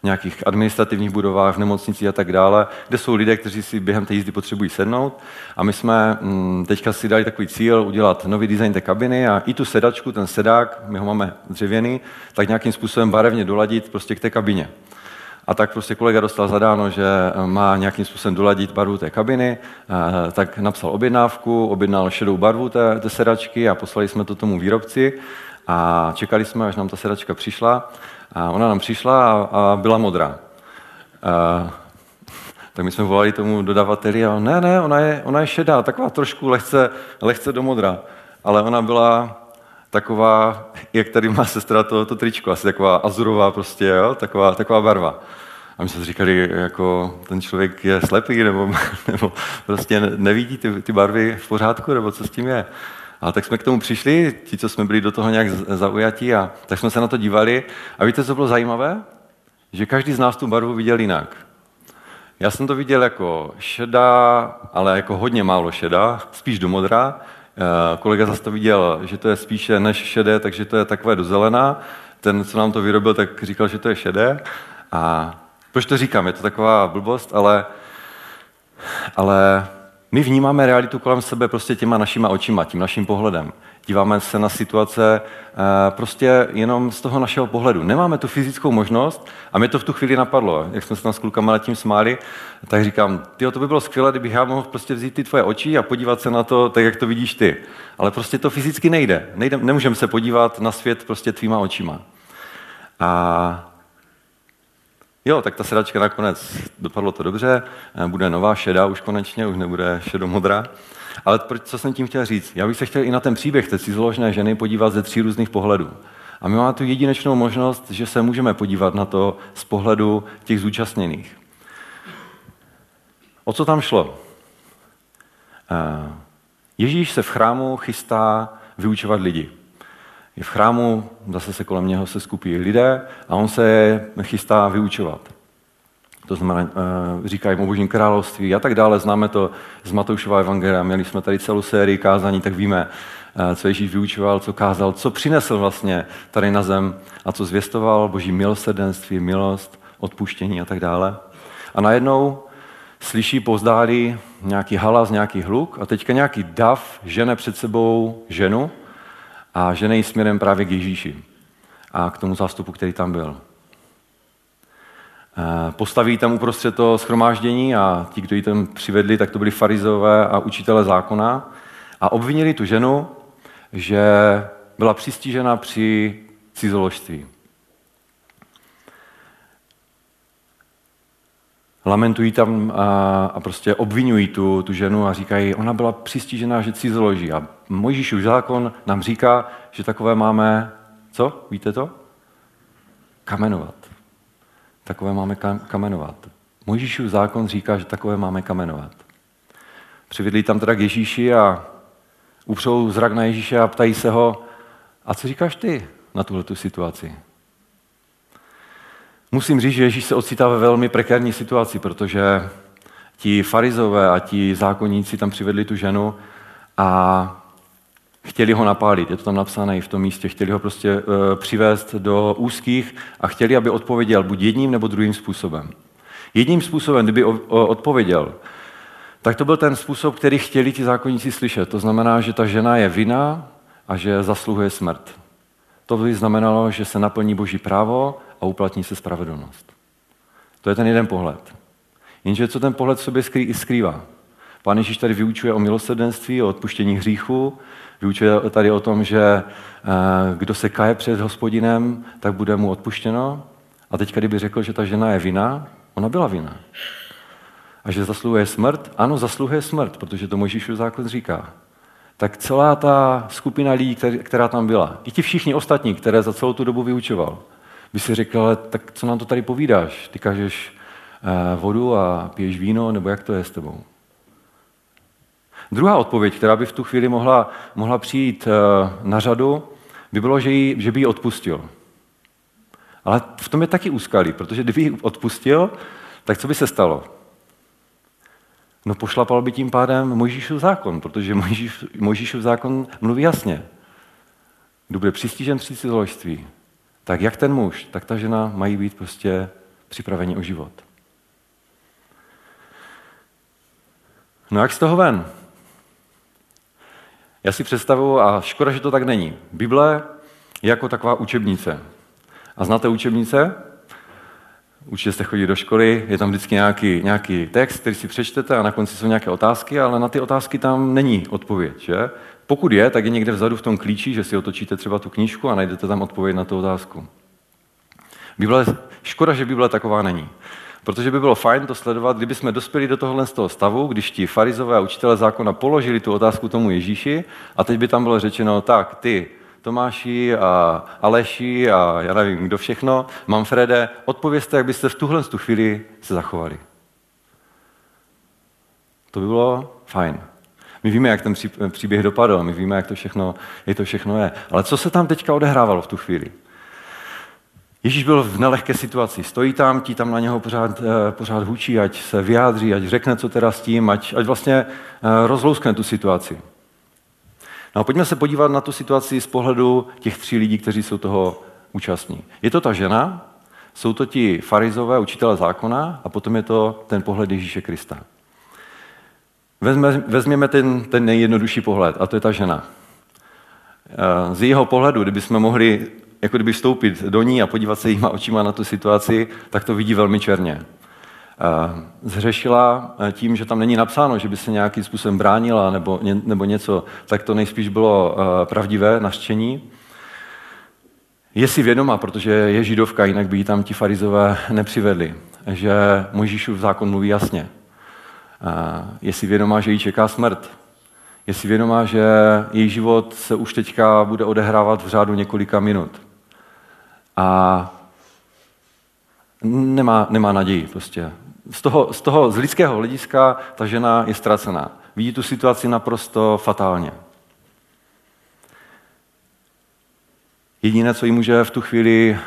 nějakých administrativních budovách, v nemocnici a tak dále, kde jsou lidé, kteří si během té jízdy potřebují sednout. A my jsme mm, teďka si dali takový cíl udělat nový design té kabiny a i tu sedačku, ten sedák, my ho máme dřevěný, tak nějakým způsobem barevně doladit prostě k té kabině. A tak prostě kolega dostal zadáno, že má nějakým způsobem doladit barvu té kabiny, eh, tak napsal objednávku, objednal šedou barvu té, té sedačky a poslali jsme to tomu výrobci a čekali jsme, až nám ta sedačka přišla. A ona nám přišla a, a byla modrá. A, tak my jsme volali tomu dodavateli a on, ne, ne, ona je, ona je šedá, taková trošku lehce, lehce do modra. Ale ona byla taková, jak tady má sestra to, to tričko, asi taková azurová prostě, jo? Taková, taková barva. A my jsme říkali, jako ten člověk je slepý, nebo, nebo prostě nevidí ty, ty barvy v pořádku, nebo co s tím je. A tak jsme k tomu přišli, ti, co jsme byli do toho nějak zaujatí, a tak jsme se na to dívali. A víte, co bylo zajímavé? Že každý z nás tu barvu viděl jinak. Já jsem to viděl jako šedá, ale jako hodně málo šedá, spíš do modra. Eh, kolega zase to viděl, že to je spíše než šedé, takže to je takové do zelená. Ten, co nám to vyrobil, tak říkal, že to je šedé. A proč to říkám? Je to taková blbost, ale, ale my vnímáme realitu kolem sebe prostě těma našima očima, tím naším pohledem. Díváme se na situace eh, prostě jenom z toho našeho pohledu. Nemáme tu fyzickou možnost a mě to v tu chvíli napadlo. Jak jsme se tam s klukama nad tím smáli, tak říkám, ty to by bylo skvělé, kdybych já mohl prostě vzít ty tvoje oči a podívat se na to tak, jak to vidíš ty. Ale prostě to fyzicky nejde. nejde nemůžeme se podívat na svět prostě tvýma očima. A Jo, tak ta sedačka nakonec dopadlo to dobře, eh, bude nová šedá už konečně, už nebude šedomodrá. Ale proč, co jsem tím chtěl říct? Já bych se chtěl i na ten příběh té cizoložné ženy podívat ze tří různých pohledů. A my máme tu jedinečnou možnost, že se můžeme podívat na to z pohledu těch zúčastněných. O co tam šlo? Eh, Ježíš se v chrámu chystá vyučovat lidi je v chrámu, zase se kolem něho se skupí lidé a on se chystá vyučovat. To znamená, říká jim o božím království a tak dále. Známe to z Matoušova evangelia. Měli jsme tady celou sérii kázání, tak víme, eh, co Ježíš vyučoval, co kázal, co přinesl vlastně tady na zem a co zvěstoval, boží milosrdenství, milost, odpuštění a tak dále. A najednou slyší pozdáli nějaký halas, nějaký hluk a teďka nějaký dav žene před sebou ženu a žene ji směrem právě k Ježíši a k tomu zástupu, který tam byl. Postaví tam uprostřed toho schromáždění a ti, kdo ji tam přivedli, tak to byli farizové a učitele zákona a obvinili tu ženu, že byla přistížena při cizoložství. Lamentují tam a, a prostě obvinují tu, tu ženu a říkají, ona byla přistížená, že cizoloží. A Mojžíšův zákon nám říká, že takové máme, co? Víte to? Kamenovat. Takové máme kamenovat. Mojžíšův zákon říká, že takové máme kamenovat. Přivedli tam teda k Ježíši a upřou zrak na Ježíše a ptají se ho, a co říkáš ty na tuhle situaci? Musím říct, že Ježíš se ocitá ve velmi prekérní situaci, protože ti farizové a ti zákonníci tam přivedli tu ženu a chtěli ho napálit. Je to tam napsané i v tom místě. Chtěli ho prostě uh, přivést do úzkých a chtěli, aby odpověděl buď jedním nebo druhým způsobem. Jedním způsobem, kdyby odpověděl, tak to byl ten způsob, který chtěli ti zákonníci slyšet. To znamená, že ta žena je vina a že zasluhuje smrt. To by znamenalo, že se naplní boží právo a uplatní se spravedlnost. To je ten jeden pohled. Jenže co ten pohled v sobě skrývá? Pán Ježíš tady vyučuje o milosrdenství, o odpuštění hříchu, vyučuje tady o tom, že eh, kdo se kaje před hospodinem, tak bude mu odpuštěno. A teď, kdyby řekl, že ta žena je vina, ona byla vina. A že zasluhuje smrt, ano, zasluhuje smrt, protože to Mojžíšův zákon říká. Tak celá ta skupina lidí, která tam byla, i ti všichni ostatní, které za celou tu dobu vyučoval, by si řekl, ale tak co nám to tady povídáš? Ty kažeš eh, vodu a piješ víno, nebo jak to je s tebou? Druhá odpověď, která by v tu chvíli mohla, mohla přijít eh, na řadu, by bylo, že, jí, že by ji odpustil. Ale v tom je taky úskalý, protože kdyby ji odpustil, tak co by se stalo? No pošlapal by tím pádem Mojžíšův zákon, protože Mojžíš, Mojžíšův zákon mluví jasně. Kdo bude přistížen při cizoložství, tak jak ten muž, tak ta žena mají být prostě připraveni o život. No jak z toho ven? Já si představuju, a škoda, že to tak není, Bible je jako taková učebnice. A znáte učebnice? Určitě jste chodili do školy, je tam vždycky nějaký, nějaký text, který si přečtete a na konci jsou nějaké otázky, ale na ty otázky tam není odpověď. Že? Pokud je, tak je někde vzadu v tom klíči, že si otočíte třeba tu knížku a najdete tam odpověď na tu otázku. Bible, škoda, že Bible taková není. Protože by bylo fajn to sledovat, kdyby jsme dospěli do tohohle z toho stavu, když ti farizové a učitelé zákona položili tu otázku tomu Ježíši a teď by tam bylo řečeno, tak ty, Tomáši a Aleši a já nevím, kdo všechno, Manfrede, odpovězte, jak byste v tuhle tu chvíli se zachovali. To by bylo fajn. My víme, jak ten příběh dopadl, my víme, jak to všechno, jak to všechno je. Ale co se tam teďka odehrávalo v tu chvíli? Ježíš byl v nelehké situaci. Stojí tam, ti tam na něho pořád, eh, pořád hučí, ať se vyjádří, ať řekne, co teda s tím, ať, ať vlastně eh, rozlouskne tu situaci. No a pojďme se podívat na tu situaci z pohledu těch tří lidí, kteří jsou toho účastní. Je to ta žena, jsou to ti farizové, učitele zákona a potom je to ten pohled Ježíše Krista. Vezme, vezměme ten, ten nejjednodušší pohled, a to je ta žena. Eh, z jeho pohledu, kdybychom mohli jako kdyby vstoupit do ní a podívat se jíma očima na tu situaci, tak to vidí velmi černě. Eh, zřešila eh, tím, že tam není napsáno, že by se nějakým způsobem bránila nebo, nebo něco, tak to nejspíš bylo pravdivé naštění. Je si vědoma, protože je židovka, jinak by ji tam ti farizové nepřivedli, že Mojžíšův zákon mluví jasně je si vědomá, že jí čeká smrt. Je si vědomá, že její život se už teďka bude odehrávat v řádu několika minut. A nemá, nemá naději prostě. Z toho, z toho, z lidského hlediska, ta žena je ztracená. Vidí tu situaci naprosto fatálně. Jediné, co jí může v tu chvíli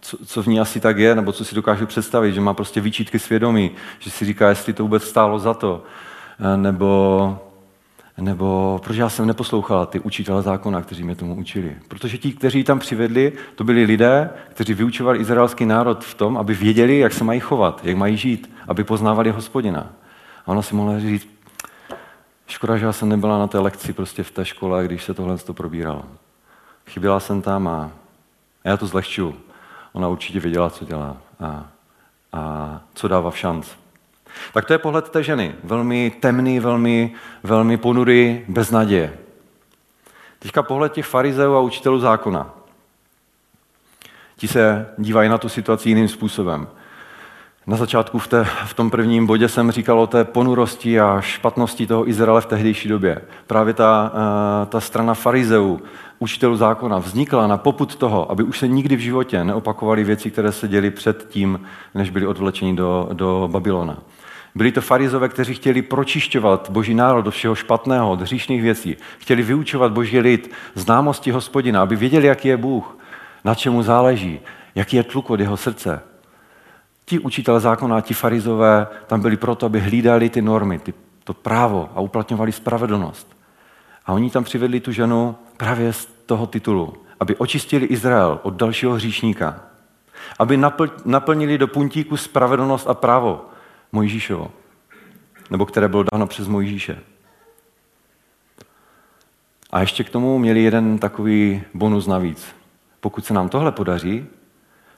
co, co v ní asi tak je, nebo co si dokážu představit, že má prostě výčítky svědomí, že si říká, jestli to vůbec stálo za to, eh, nebo, nebo proč já jsem neposlouchala ty učitele zákona, kteří mě tomu učili. Protože ti, kteří tam přivedli, to byli lidé, kteří vyučovali izraelský národ v tom, aby věděli, jak se mají chovat, jak mají žít, aby poznávali hospodina. A ona si mohla říct, škoda, že já jsem nebyla na té lekci prostě v té škole, když se tohle to probíralo. Chyběla jsem tam a já to zlehčuju. Ona určitě věděla, co dělá. A a co dává v šanc. Tak to je pohled té ženy. Velmi temný, velmi, velmi ponurý, bez naděje. Teďka pohled těch farizeů a učitelů zákona. Ti se dívají na tu situaci jiným způsobem. Na začátku v, té, v tom prvním bodě jsem říkal o té ponurosti a špatnosti toho Izraele v tehdejší době. Právě ta, eh, ta strana farizeů, učitelů zákona, vznikla na poput toho, aby už se nikdy v životě neopakovaly věci, které se děly před tím, než byli odvlečeni do, do Babylona. Byli to farizové, kteří chtěli pročišťovat boží národ do všeho špatného, od hříšných věcí. Chtěli vyučovat boží lid známosti hospodina, aby věděli, jaký je Bůh, na čemu záleží, jaký je tluk od jeho srdce. Ti učitelé zákona, ti farizové tam byli proto, aby hlídali ty normy, ty, to právo a uplatňovali spravedlnost. A oni tam přivedli tu ženu právě z toho titulu, aby očistili Izrael od dalšího hříšníka, aby naplnili do puntíku spravedlnost a právo Mojžíšovo, nebo které bylo dáno přes Mojžíše. A ještě k tomu měli jeden takový bonus navíc. Pokud se nám tohle podaří,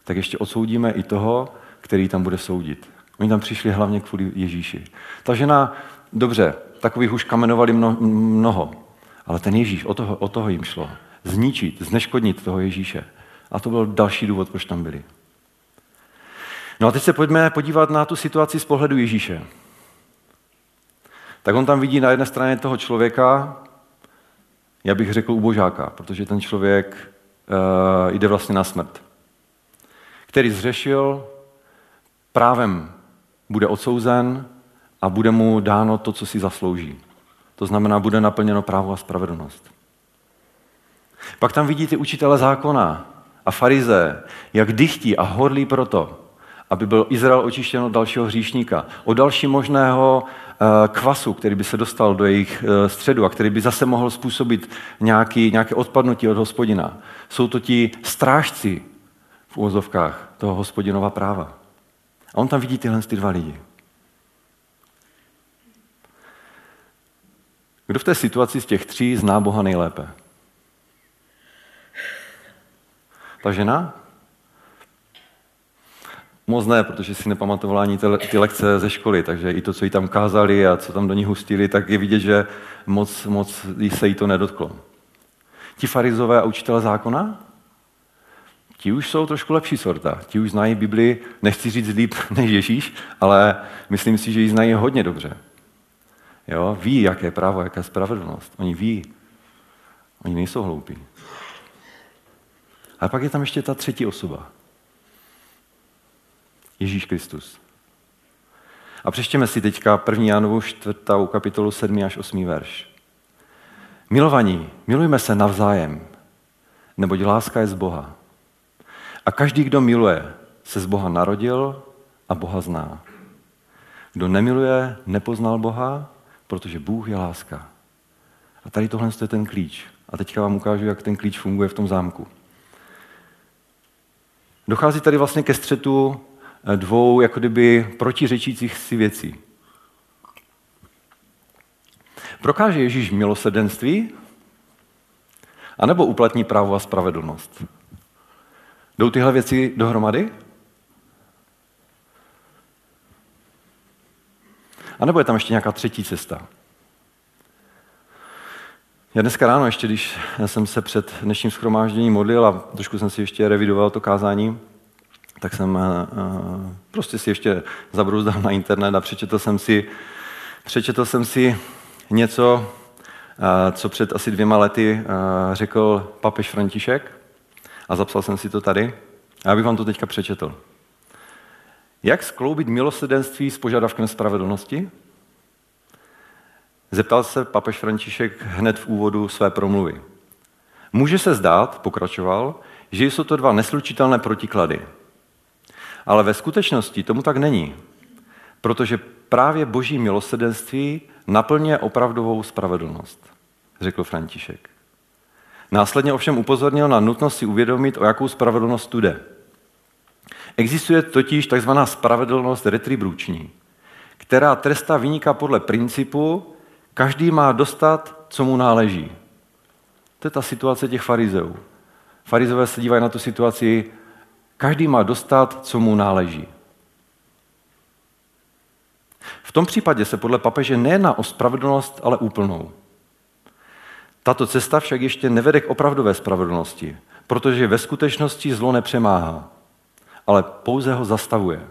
tak ještě odsoudíme i toho, který tam bude soudit. Oni tam přišli hlavně kvůli Ježíši. Ta žena, dobře, takových už kamenovali mnoho, ale ten Ježíš, o toho, o toho jim šlo. Zničit, zneškodnit toho Ježíše. A to byl další důvod, proč tam byli. No a teď se pojďme podívat na tu situaci z pohledu Ježíše. Tak on tam vidí na jedné straně toho člověka, já bych řekl ubožáka, protože ten člověk uh, jde vlastně na smrt. Který zřešil, právem bude odsouzen a bude mu dáno to, co si zaslouží. To znamená, bude naplněno právo a spravedlnost. Pak tam vidíte učitele zákona a farize, jak dychtí a hodlí proto, aby byl Izrael očištěn od dalšího hříšníka, od další možného eh, kvasu, který by se dostal do jejich eh, středu a který by zase mohl způsobit nějaký, nějaké odpadnutí od hospodina. Jsou to ti strážci v úvozovkách toho hospodinova práva. A on tam vidí tyhle ty dva lidi. Kdo v té situaci z těch tří zná Boha nejlépe? Ta žena? Moc ne, protože si nepamatovala ani ty lekce ze školy, takže i to, co jí tam kázali a co tam do ní hustili, tak je vidět, že moc, moc se jí to nedotklo. Ti farizové a učitele zákona? Ti už jsou trošku lepší sorta. Ti už znají Bibli, nechci říct líp než Ježíš, ale myslím si, že ji znají hodně dobře. Jo? Ví, jaké právo, jaká spravedlnost. Oni ví. Oni nejsou hloupí. A pak je tam ještě ta třetí osoba. Ježíš Kristus. A přečtěme si teďka 1. Jánovu 4. kapitolu 7. až 8. verš. Milovaní, milujme se navzájem, neboť láska je z Boha. A každý, kdo miluje, se z Boha narodil a Boha zná. Kdo nemiluje, nepoznal Boha, protože Bůh je láska. A tady tohle je ten klíč. A teďka vám ukážu, jak ten klíč funguje v tom zámku. Dochází tady vlastně ke střetu dvou jako kdyby protiřečících si věcí. Prokáže Ježíš milosedenství, anebo uplatní právo a spravedlnost? Jdou tyhle věci dohromady? A nebo je tam ještě nějaká třetí cesta? Já dneska ráno, ještě když jsem se před dnešním schromážděním modlil a trošku jsem si ještě revidoval to kázání, tak jsem uh, prostě si ještě zabrouzdal na internet a přečetl jsem si, přečetl jsem si něco, uh, co před asi dvěma lety řekl papež František a zapsal jsem si to tady. A já bych vám to teďka přečetl. Jak skloubit milosedenství s požadavkem spravedlnosti? Zeptal se papež František hned v úvodu své promluvy. Může se zdát, pokračoval, že jsou to dva neslučitelné protiklady. Ale ve skutečnosti tomu tak není, protože právě boží milosedenství naplňuje opravdovou spravedlnost, řekl František. Následně ovšem upozornil na nutnost si uvědomit, o jakou spravedlnost tu jde. Existuje totiž tzv. spravedlnost retribuční, která trestá vyníka podle principu, každý má dostat, co mu náleží. To je ta situace těch farizeů. Farizové se dívají na tu situaci, každý má dostat, co mu náleží. V tom případě se podle papeže nejedná o spravedlnost, ale úplnou. Tato cesta však ještě nevede k opravdové spravedlnosti, protože ve skutečnosti zlo nepřemáhá, ale pouze ho zastavuje.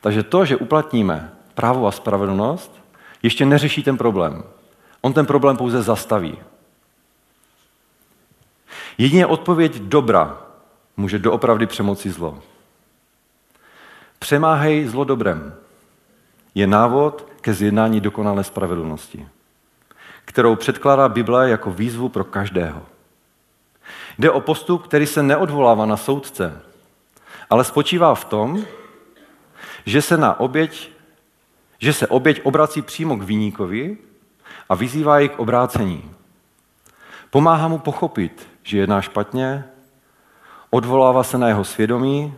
Takže to, že uplatníme právo a spravedlnost, ještě neřeší ten problém. On ten problém pouze zastaví. Jedině odpověď dobra může doopravdy přemoci zlo. Přemáhej zlo dobrem je návod ke zjednání dokonalé spravedlnosti, kterou předkládá Bible jako výzvu pro každého. Jde o postup, který se neodvolává na soudce, ale spočívá v tom, že se na oběť, že se oběť obrací přímo k výníkovi a vyzývá ji k obrácení. Pomáhá mu pochopit, že jedná špatně, odvolává se na jeho svědomí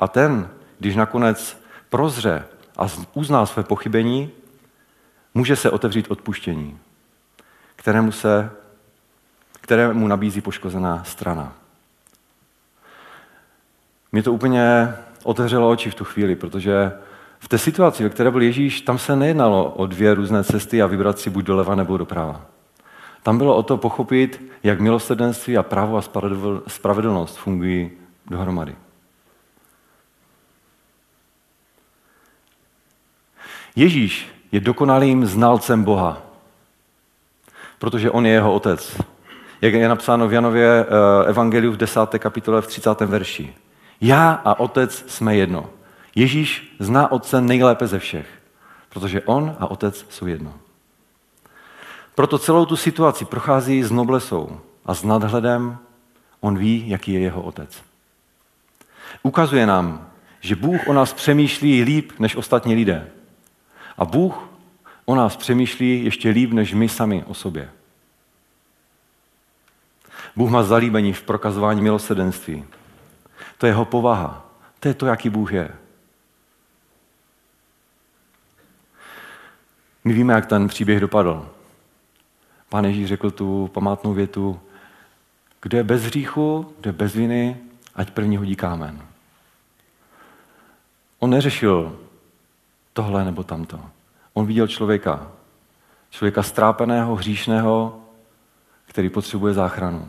a ten, když nakonec prozře a uzná své pochybení, může se otevřít odpuštění, kterému, se, kterému nabízí poškozená strana. Mě to úplně otevřelo oči v tu chvíli, protože v té situaci, ve které byl Ježíš, tam se nejednalo o dvě různé cesty a vybrat si buď doleva nebo doprava. Tam bylo o to pochopit, jak milosrdenství a právo a spravedlnost fungují dohromady. Ježíš je dokonalým znalcem Boha, protože on je jeho otec. Jak je napsáno v Janově eh, Evangeliu v 10. kapitole v 30. verši. Já a otec jsme jedno. Ježíš zná otce nejlépe ze všech, protože on a otec jsou jedno. Proto celou tu situaci prochází s noblesou a s nadhledem on ví, jaký je jeho otec. Ukazuje nám, že Bůh o nás přemýšlí líp než ostatní lidé. A Bůh o nás přemýšlí ještě líp než my sami o sobě. Bůh má zalíbení v prokazování milosedenství. To je jeho povaha. To je to, jaký Bůh je. My víme, jak ten příběh dopadl. Pán Ježíš řekl tu památnou větu, kdo je bez hříchu, kdo je bez viny, ať první hodí kámen. On neřešil tohle nebo tamto. On viděl člověka. Člověka strápeného, hříšného, který potřebuje záchranu.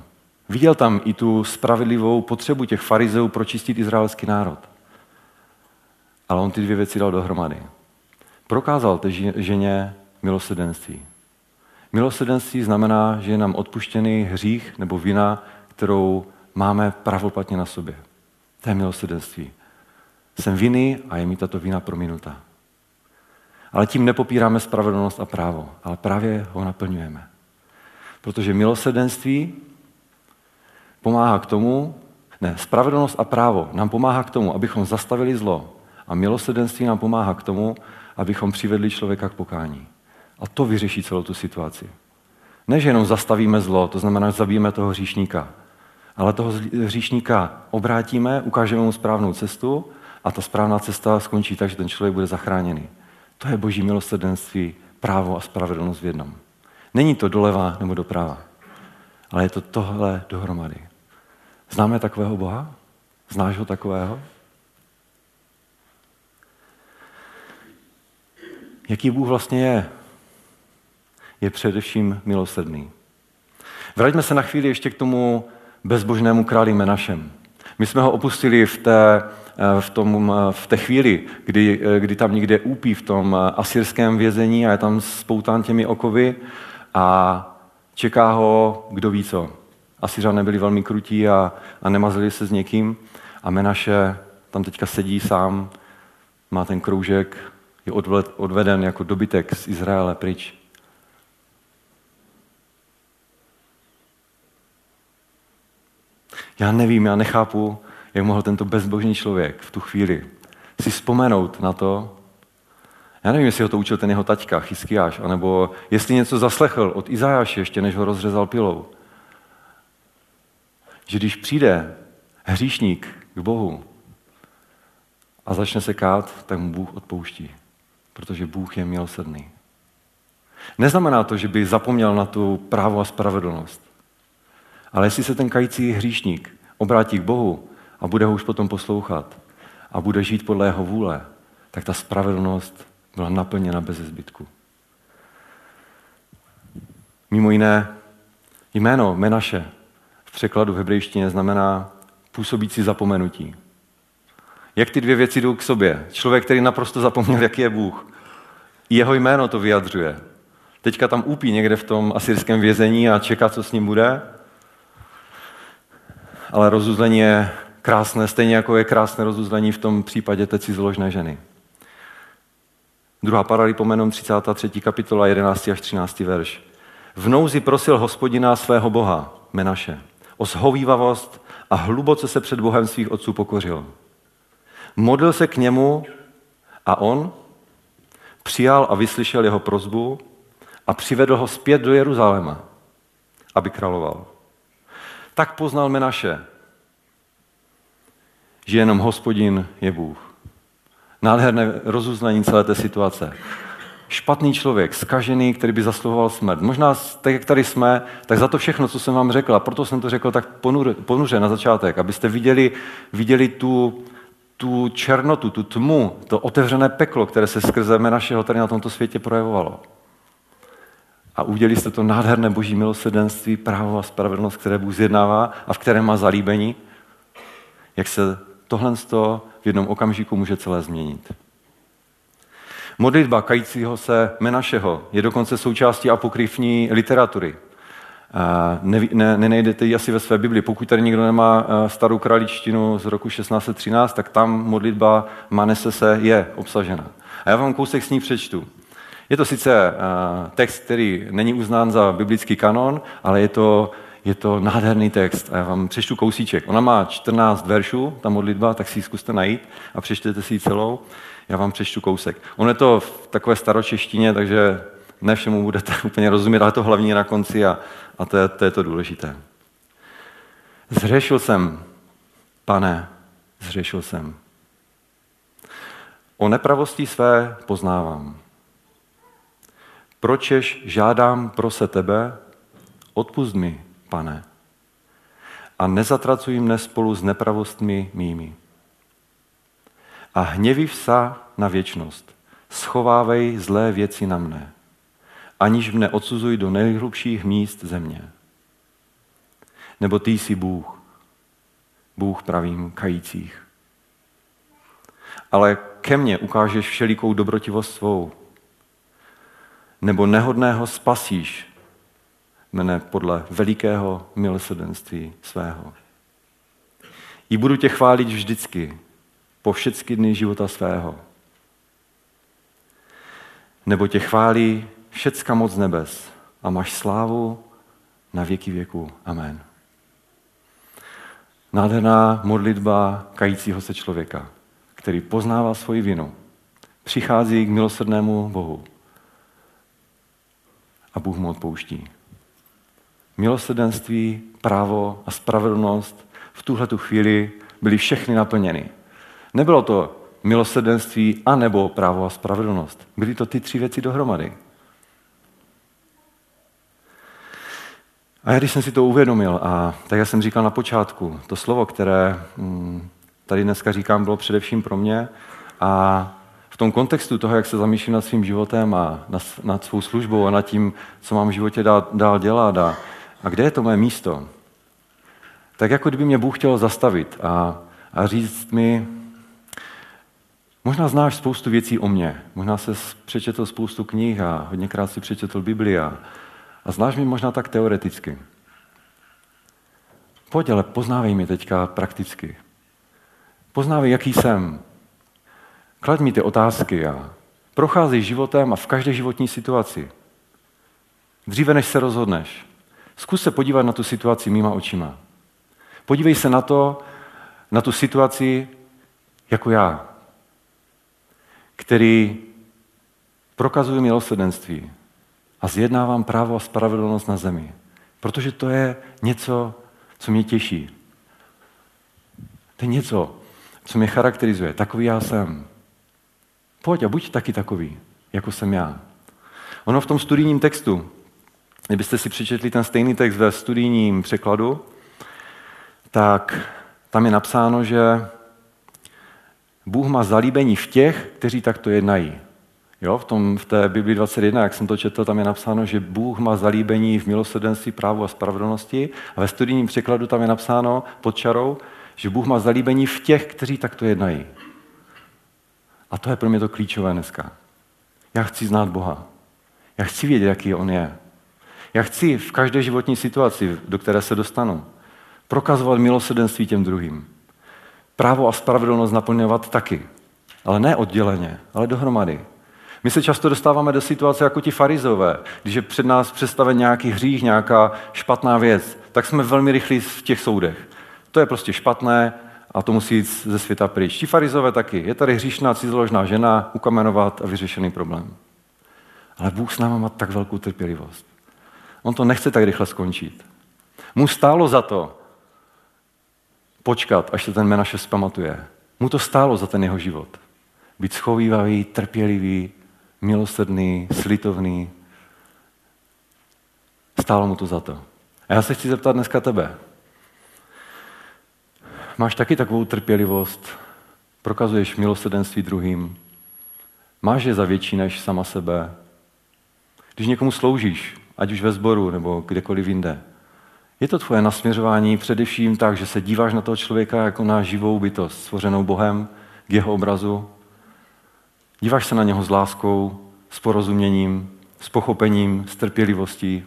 Viděl tam i tu spravedlivou potřebu těch farizeů pročistit izraelský národ. Ale on ty dvě věci dal dohromady. Prokázal té ženě milosedenství. Milosedenství znamená, že je nám odpuštěný hřích nebo vina, kterou máme pravoplatně na sobě. To je milosedenství. Jsem vinný a je mi tato vina prominuta. Ale tím nepopíráme spravedlnost a právo, ale právě ho naplňujeme. Protože milosedenství pomáhá k tomu, ne, spravedlnost a právo nám pomáhá k tomu, abychom zastavili zlo. A milosedenství nám pomáhá k tomu, abychom přivedli člověka k pokání. A to vyřeší celou tu situaci. Ne, že jenom zastavíme zlo, to znamená, že zabijeme toho hříšníka, ale toho hříšníka obrátíme, ukážeme mu správnou cestu a ta správná cesta skončí tak, že ten člověk bude zachráněný. To je boží milosrdenství, právo a spravedlnost v jednom. Není to doleva nebo doprava, ale je to tohle dohromady. Známe takového Boha? Znáš ho takového? Jaký Bůh vlastně je? Je především milosrdný. Vraťme se na chvíli ještě k tomu bezbožnému králi Menašem. My jsme ho opustili v té, v tom, v té chvíli, kdy, kdy tam někde úpí v tom asyrském vězení a je tam spoután těmi okovy a čeká ho kdo ví co. Asyřané byli velmi krutí a, a nemazili se s někým a Menaše tam teďka sedí sám, má ten kroužek, je odveden jako dobytek z Izraele pryč. Já nevím, já nechápu, jak mohl tento bezbožný člověk v tu chvíli si vzpomenout na to, já nevím, jestli ho to učil ten jeho taťka, Chyskiáš, anebo jestli něco zaslechl od Izajáše ještě, než ho rozřezal pilou. Že když přijde hříšník k Bohu a začne se kát, tak mu Bůh odpouští protože Bůh je milosrdný. Neznamená to, že by zapomněl na tu právo a spravedlnost. Ale jestli se ten kající hříšník obrátí k Bohu a bude ho už potom poslouchat a bude žít podle jeho vůle, tak ta spravedlnost byla naplněna bez zbytku. Mimo jiné, jméno Menaše v překladu v hebrejštině znamená působící zapomenutí. Jak ty dvě věci jdou k sobě? Člověk, který naprosto zapomněl, jaký je Bůh. Jeho jméno to vyjadřuje. Teďka tam úpí někde v tom asyrském vězení a čeká, co s ním bude. Ale rozuzlení je krásné, stejně jako je krásné rozuzlení v tom případě té cizoložné ženy. Druhá paralipomenon 33. kapitola 11. až 13. verš. V nouzi prosil hospodina svého boha, Menaše, o shovívavost a hluboce se před Bohem svých otců pokořil. Modlil se k němu a on přijal a vyslyšel jeho prozbu a přivedl ho zpět do Jeruzaléma, aby královal. Tak poznal Menaše, že jenom hospodin je Bůh. Nádherné rozuznání celé té situace. Špatný člověk, skažený, který by zasluhoval smrt. Možná tak, jak tady jsme, tak za to všechno, co jsem vám řekl, a proto jsem to řekl tak ponuře na začátek, abyste viděli, viděli tu, tu černotu, tu tmu, to otevřené peklo, které se skrze našeho tady na tomto světě projevovalo. A udělali jste to nádherné boží milosrdenství, právo a spravedlnost, které Bůh zjednává a v kterém má zalíbení. Jak se tohle v jednom okamžiku může celé změnit. Modlitba kajícího se Menašeho je dokonce součástí apokryfní literatury. Ne, ne, nenajdete ji asi ve své Bibli. Pokud tady někdo nemá starou králičtinu z roku 1613, tak tam modlitba Manesese je obsažena. A já vám kousek s ní přečtu. Je to sice text, který není uznán za biblický kanon, ale je to, je to nádherný text. A já vám přečtu kousíček. Ona má 14 veršů, ta modlitba, tak si ji zkuste najít a přečtěte si ji celou. Já vám přečtu kousek. Ono je to v takové staročeštině, takže ne všemu budete úplně rozumět, ale to hlavní je na konci a, a to, je, to je to důležité. Zřešil jsem, pane, zřešil jsem. O nepravosti své poznávám. Pročež žádám prose tebe, odpust mi, pane, a nezatracuj mne spolu s nepravostmi mými. A hněvy vsa na věčnost. Schovávej zlé věci na mne, aniž mne odsuzuj do nejhlubších míst země. Nebo ty jsi Bůh, Bůh pravým kajících. Ale ke mně ukážeš všelikou dobrotivost svou, nebo nehodného spasíš mne podle velikého milosrdenství svého. I budu tě chválit vždycky, po všechny dny života svého. Nebo tě chválí všecka moc nebes a máš slávu na věky věku. Amen. Nádherná modlitba kajícího se člověka, který poznává svoji vinu, přichází k milosrdnému Bohu a Bůh mu odpouští. Milosrdenství, právo a spravedlnost v tuhle chvíli byly všechny naplněny. Nebylo to milosrdenství a nebo právo a spravedlnost. Byly to ty tři věci dohromady. A já když jsem si to uvědomil, a tak já jsem říkal na počátku, to slovo, které mm, tady dneska říkám, bylo především pro mě a v tom kontextu toho, jak se zamýšlím nad svým životem a nad svou službou a nad tím, co mám v životě dál, dál dělat a, a kde je to moje místo, tak jako kdyby mě Bůh chtěl zastavit a, a říct mi, možná znáš spoustu věcí o mně, možná se přečetl spoustu knih a hodněkrát si přečetl Bibli a, a znáš mě možná tak teoreticky. Pojď, ale poznávej mě teďka prakticky. Poznávej, jaký jsem, Klaď mi ty otázky a procházej životem a v každé životní situaci. Dříve, než se rozhodneš, zkus se podívat na tu situaci mýma očima. Podívej se na to, na tu situaci jako já, který prokazuje milosrdenství a zjednávám právo a spravedlnost na zemi. Protože to je něco, co mě těší. To je něco, co mě charakterizuje. Takový já jsem. Pojď a buď taky takový, jako jsem já. Ono v tom studijním textu, kdybyste si přečetli ten stejný text ve studijním překladu, tak tam je napsáno, že Bůh má zalíbení v těch, kteří takto jednají. Jo, v, tom, v té Bibli 21, jak jsem to četl, tam je napsáno, že Bůh má zalíbení v milosrdenství, právu a spravedlnosti. A ve studijním překladu tam je napsáno pod čarou, že Bůh má zalíbení v těch, kteří takto jednají. A to je pro mě to klíčové dneska. Já chci znát Boha. Já chci vědět, jaký On je. Já chci v každé životní situaci, do které se dostanu, prokazovat milosrdenství těm druhým. Právo a spravedlnost naplňovat taky. Ale ne odděleně, ale dohromady. My se často dostáváme do situace jako ti farizové. Když je před nás představen nějaký hřích, nějaká špatná věc, tak jsme velmi rychlí v těch soudech. To je prostě špatné a to musí jít ze světa pryč. Ti farizové taky. Je tady hříšná cizoložná žena, ukamenovat a vyřešený problém. Ale Bůh s náma má tak velkou trpělivost. On to nechce tak rychle skončit. Mu stálo za to počkat, až se ten Menaše zpamatuje. Mu to stálo za ten jeho život. Být schovývavý, trpělivý, milosrdný, slitovný. Stálo mu to za to. A já se chci zeptat dneska tebe. Máš taky takovou trpělivost, prokazuješ milosrdenství druhým, máš je za větší než sama sebe. Když někomu sloužíš, ať už ve sboru nebo kdekoliv jinde, je to tvoje nasměřování především tak, že se díváš na toho člověka jako na živou bytost, stvořenou Bohem, k jeho obrazu. Díváš se na něho s láskou, s porozuměním, s pochopením, s trpělivostí.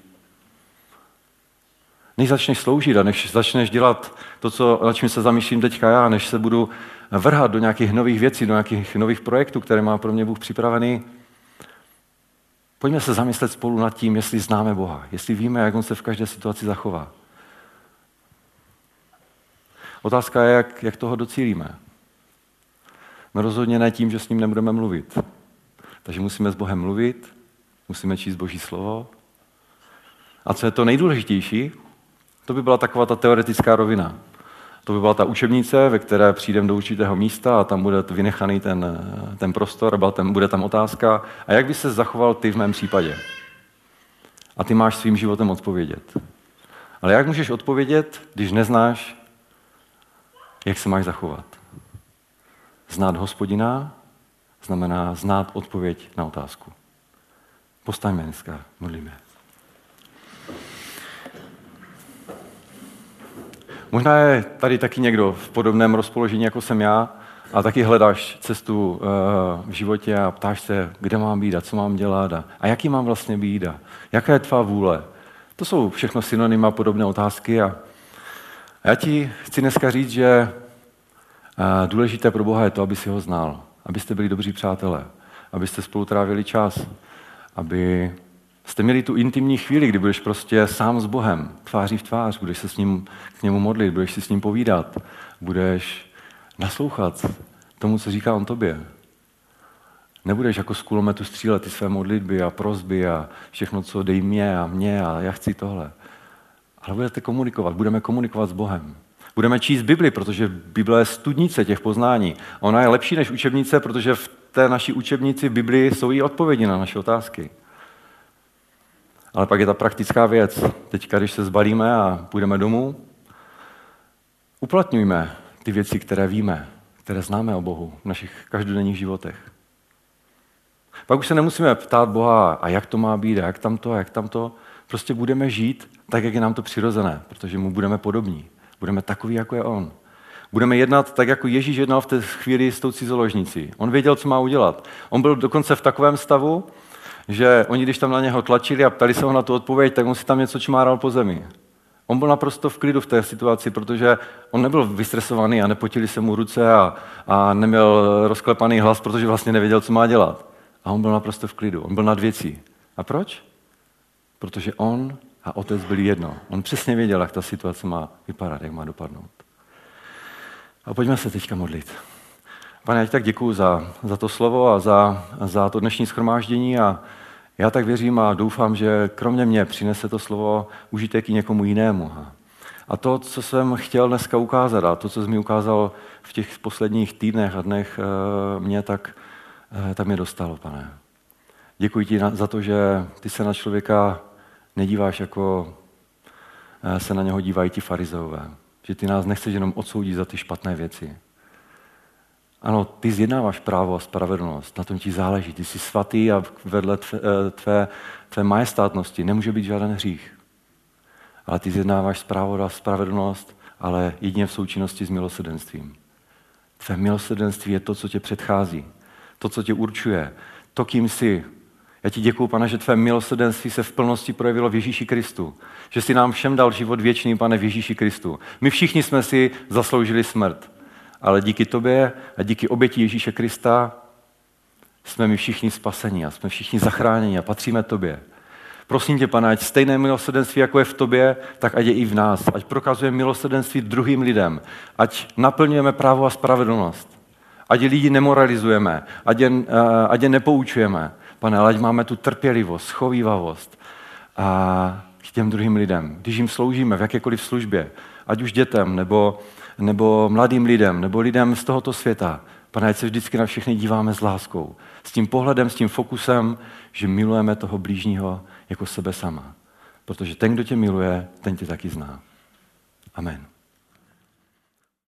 Než začneš sloužit a než začneš dělat to, co, na čím se zamýšlím teďka já, než se budu vrhat do nějakých nových věcí, do nějakých nových projektů, které má pro mě Bůh připravený, pojďme se zamyslet spolu nad tím, jestli známe Boha, jestli víme, jak On se v každé situaci zachová. Otázka je, jak, jak toho docílíme. No rozhodně ne tím, že s ním nebudeme mluvit. Takže musíme s Bohem mluvit, musíme číst Boží slovo. A co je to nejdůležitější, to by byla taková ta teoretická rovina. To by byla ta učebnice, ve které přijdeme do určitého místa a tam bude vynechaný ten, ten prostor, a tam, bude tam otázka. A jak by se zachoval ty v mém případě? A ty máš svým životem odpovědět. Ale jak můžeš odpovědět, když neznáš, jak se máš zachovat? Znát hospodina znamená znát odpověď na otázku. Postaňme dneska, modlíme. Možná je tady taky někdo v podobném rozpoložení, jako jsem já, a taky hledáš cestu uh, v životě a ptáš se, kde mám být a co mám dělat a, a jaký mám vlastně být a jaká je tvá vůle. To jsou všechno synonyma podobné otázky a, já ti chci dneska říct, že uh, důležité pro Boha je to, aby si ho znal, abyste byli dobří přátelé, abyste spolu trávili čas, aby jste měli tu intimní chvíli, kdy budeš prostě sám s Bohem, tváří v tvář, budeš se s ním k němu modlit, budeš si s ním povídat, budeš naslouchat tomu, co říká on tobě. Nebudeš jako z kulometu střílet ty své modlitby a prozby a všechno, co dej mě a mě a já chci tohle. Ale budete komunikovat, budeme komunikovat s Bohem. Budeme číst Bibli, protože Bible je studnice těch poznání. Ona je lepší než učebnice, protože v té naší učebnici v Biblii jsou i odpovědi na naše otázky. Ale pak je ta praktická věc. Teď, když se zbalíme a půjdeme domů, uplatňujme ty věci, které víme, které známe o Bohu v našich každodenních životech. Pak už se nemusíme ptát Boha, a jak to má být, a jak tam to, a jak tam to. Prostě budeme žít tak, jak je nám to přirozené, protože mu budeme podobní. Budeme takový, jako je on. Budeme jednat tak, jako Ježíš jednal v té chvíli s tou cizoložnicí. On věděl, co má udělat. On byl dokonce v takovém stavu, že oni, když tam na něho tlačili a ptali se ho na tu odpověď, tak on si tam něco čmáral po zemi. On byl naprosto v klidu v té situaci, protože on nebyl vystresovaný a nepotili se mu ruce a, a neměl rozklepaný hlas, protože vlastně nevěděl, co má dělat. A on byl naprosto v klidu, on byl nad věcí. A proč? Protože on a otec byli jedno. On přesně věděl, jak ta situace má vypadat, jak má dopadnout. A pojďme se teďka modlit. Pane, já ti tak děkuju za, za to slovo a za, za to dnešní schromáždění a já tak věřím a doufám, že kromě mě přinese to slovo užitek i někomu jinému. A to, co jsem chtěl dneska ukázat a to, co jsi mi ukázal v těch posledních týdnech a dnech eh, mě, tak, eh, tak mě dostalo, pane. Děkuji ti za to, že ty se na člověka nedíváš jako eh, se na něho dívají ti farizeové. Že ty nás nechceš jenom odsoudit za ty špatné věci, Ano, ty zjednáváš právo a spravedlnost, na tom ti záleží. Ty jsi svatý a vedle tvé, eh, tvé, tvé majestátnosti nemůže být žádný hřích. Ale ty zjednáváš právo a spravedlnost, ale jedině v součinnosti s milosedenstvím. Tvé milosedenství je to, co tě předchází, to, co tě určuje, to, kým jsi. Já ti děkuju, pane, že tvé milosedenství se v plnosti projevilo v Ježíši Kristu. Že jsi nám všem dal život věčný, pane, v Ježíši Kristu. My všichni jsme si zasloužili smrt. Ale díky tobě a díky oběti Ježíše Krista jsme my všichni spaseni a jsme všichni zachráněni a patříme tobě. Prosím tě, pane, ať stejné milosrdenství, jako je v tobě, tak ať je i v nás. Ať prokazujeme milosrdenství druhým lidem. Ať naplňujeme právo a spravedlnost. Ať lidi nemoralizujeme, ať je, eh, ať je nepoučujeme. Pane, ale ať máme tu trpělivost, schovývavost a k těm druhým lidem. Když jim sloužíme v jakékoliv službě, ať už dětem, nebo, nebo mladým lidem, nebo lidem z tohoto světa, Pane, ať se vždycky na všechny díváme s láskou. S tím pohledem, s tím fokusem, že milujeme toho blížního jako sebe sama. Protože ten, kdo tě miluje, ten tě taky zná. Amen.